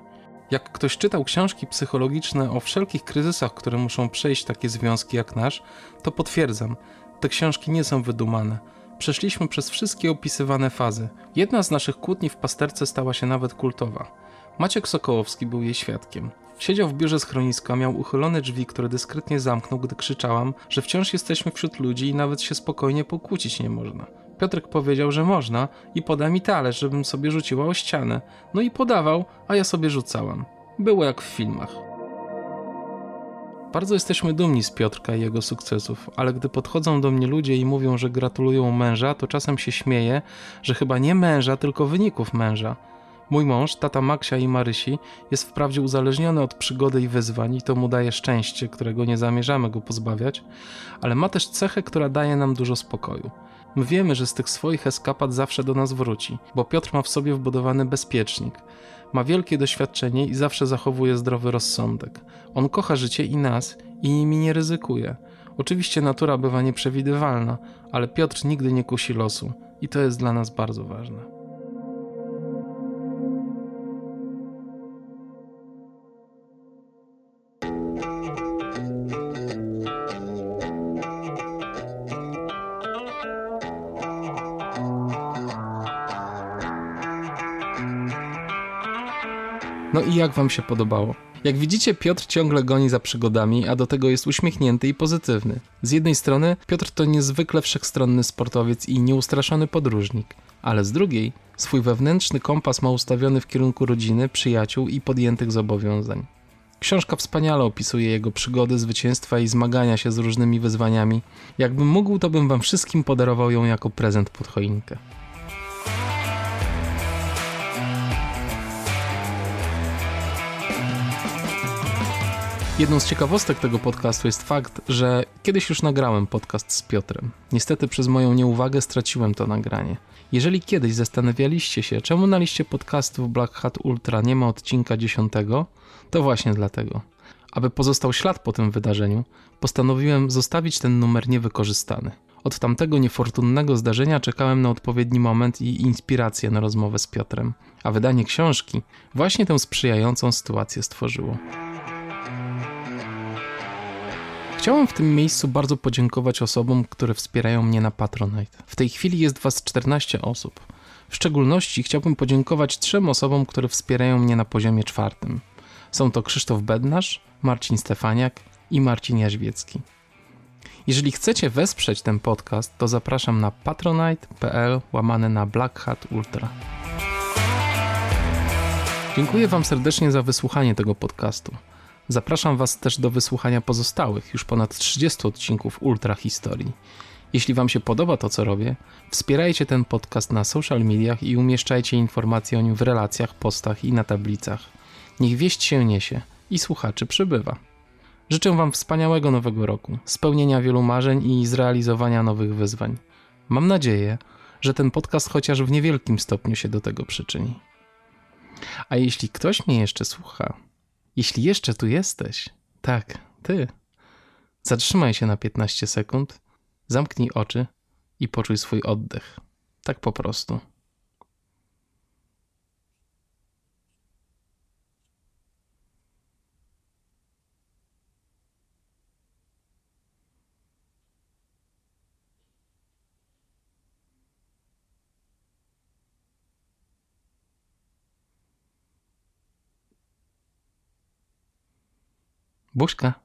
Jak ktoś czytał książki psychologiczne o wszelkich kryzysach, które muszą przejść takie związki jak nasz, to potwierdzam, te książki nie są wydumane Przeszliśmy przez wszystkie opisywane fazy. Jedna z naszych kłótni w pasterce stała się nawet kultowa. Maciek Sokołowski był jej świadkiem. Siedział w biurze schroniska, miał uchylone drzwi, które dyskretnie zamknął, gdy krzyczałam, że wciąż jesteśmy wśród ludzi i nawet się spokojnie pokłócić nie można. Piotrek powiedział, że można i poda mi talerz, żebym sobie rzuciła o ścianę. No i podawał, a ja sobie rzucałam. Było jak w filmach. Bardzo jesteśmy dumni z Piotrka i jego sukcesów, ale gdy podchodzą do mnie ludzie i mówią, że gratulują męża, to czasem się śmieję, że chyba nie męża, tylko wyników męża. Mój mąż, tata Maksia i Marysi, jest wprawdzie uzależniony od przygody i wyzwań i to mu daje szczęście, którego nie zamierzamy go pozbawiać, ale ma też cechę, która daje nam dużo spokoju. My wiemy, że z tych swoich eskapad zawsze do nas wróci, bo Piotr ma w sobie wbudowany bezpiecznik – ma wielkie doświadczenie i zawsze zachowuje zdrowy rozsądek. On kocha życie i nas i nimi nie ryzykuje. Oczywiście natura bywa nieprzewidywalna, ale Piotr nigdy nie kusi losu i to jest dla nas bardzo ważne. No i jak wam się podobało? Jak widzicie, Piotr ciągle goni za przygodami, a do tego jest uśmiechnięty i pozytywny. Z jednej strony, Piotr to niezwykle wszechstronny sportowiec i nieustraszony podróżnik, ale z drugiej, swój wewnętrzny kompas ma ustawiony w kierunku rodziny, przyjaciół i podjętych zobowiązań. Książka wspaniale opisuje jego przygody, zwycięstwa i zmagania się z różnymi wyzwaniami. Jakbym mógł, to bym wam wszystkim podarował ją jako prezent pod choinkę. Jedną z ciekawostek tego podcastu jest fakt, że kiedyś już nagrałem podcast z Piotrem. Niestety przez moją nieuwagę straciłem to nagranie. Jeżeli kiedyś zastanawialiście się, czemu na liście podcastów Black Hat Ultra nie ma odcinka 10, to właśnie dlatego. Aby pozostał ślad po tym wydarzeniu, postanowiłem zostawić ten numer niewykorzystany. Od tamtego niefortunnego zdarzenia czekałem na odpowiedni moment i inspirację na rozmowę z Piotrem, a wydanie książki właśnie tę sprzyjającą sytuację stworzyło. Chciałem w tym miejscu bardzo podziękować osobom, które wspierają mnie na Patronite. W tej chwili jest Was 14 osób. W szczególności chciałbym podziękować trzem osobom, które wspierają mnie na poziomie czwartym. Są to Krzysztof Bednarz, Marcin Stefaniak i Marcin Jaźwiecki. Jeżeli chcecie wesprzeć ten podcast, to zapraszam na patronite.pl łamane na Black Hat Ultra. Dziękuję Wam serdecznie za wysłuchanie tego podcastu. Zapraszam Was też do wysłuchania pozostałych, już ponad 30 odcinków Ultra Historii. Jeśli Wam się podoba to, co robię, wspierajcie ten podcast na social mediach i umieszczajcie informacje o nim w relacjach, postach i na tablicach. Niech wieść się niesie i słuchaczy przybywa. Życzę Wam wspaniałego nowego roku, spełnienia wielu marzeń i zrealizowania nowych wyzwań. Mam nadzieję, że ten podcast chociaż w niewielkim stopniu się do tego przyczyni. A jeśli ktoś mnie jeszcze słucha, jeśli jeszcze tu jesteś, tak, ty, zatrzymaj się na 15 sekund, zamknij oczy i poczuj swój oddech. Tak po prostu. Busca.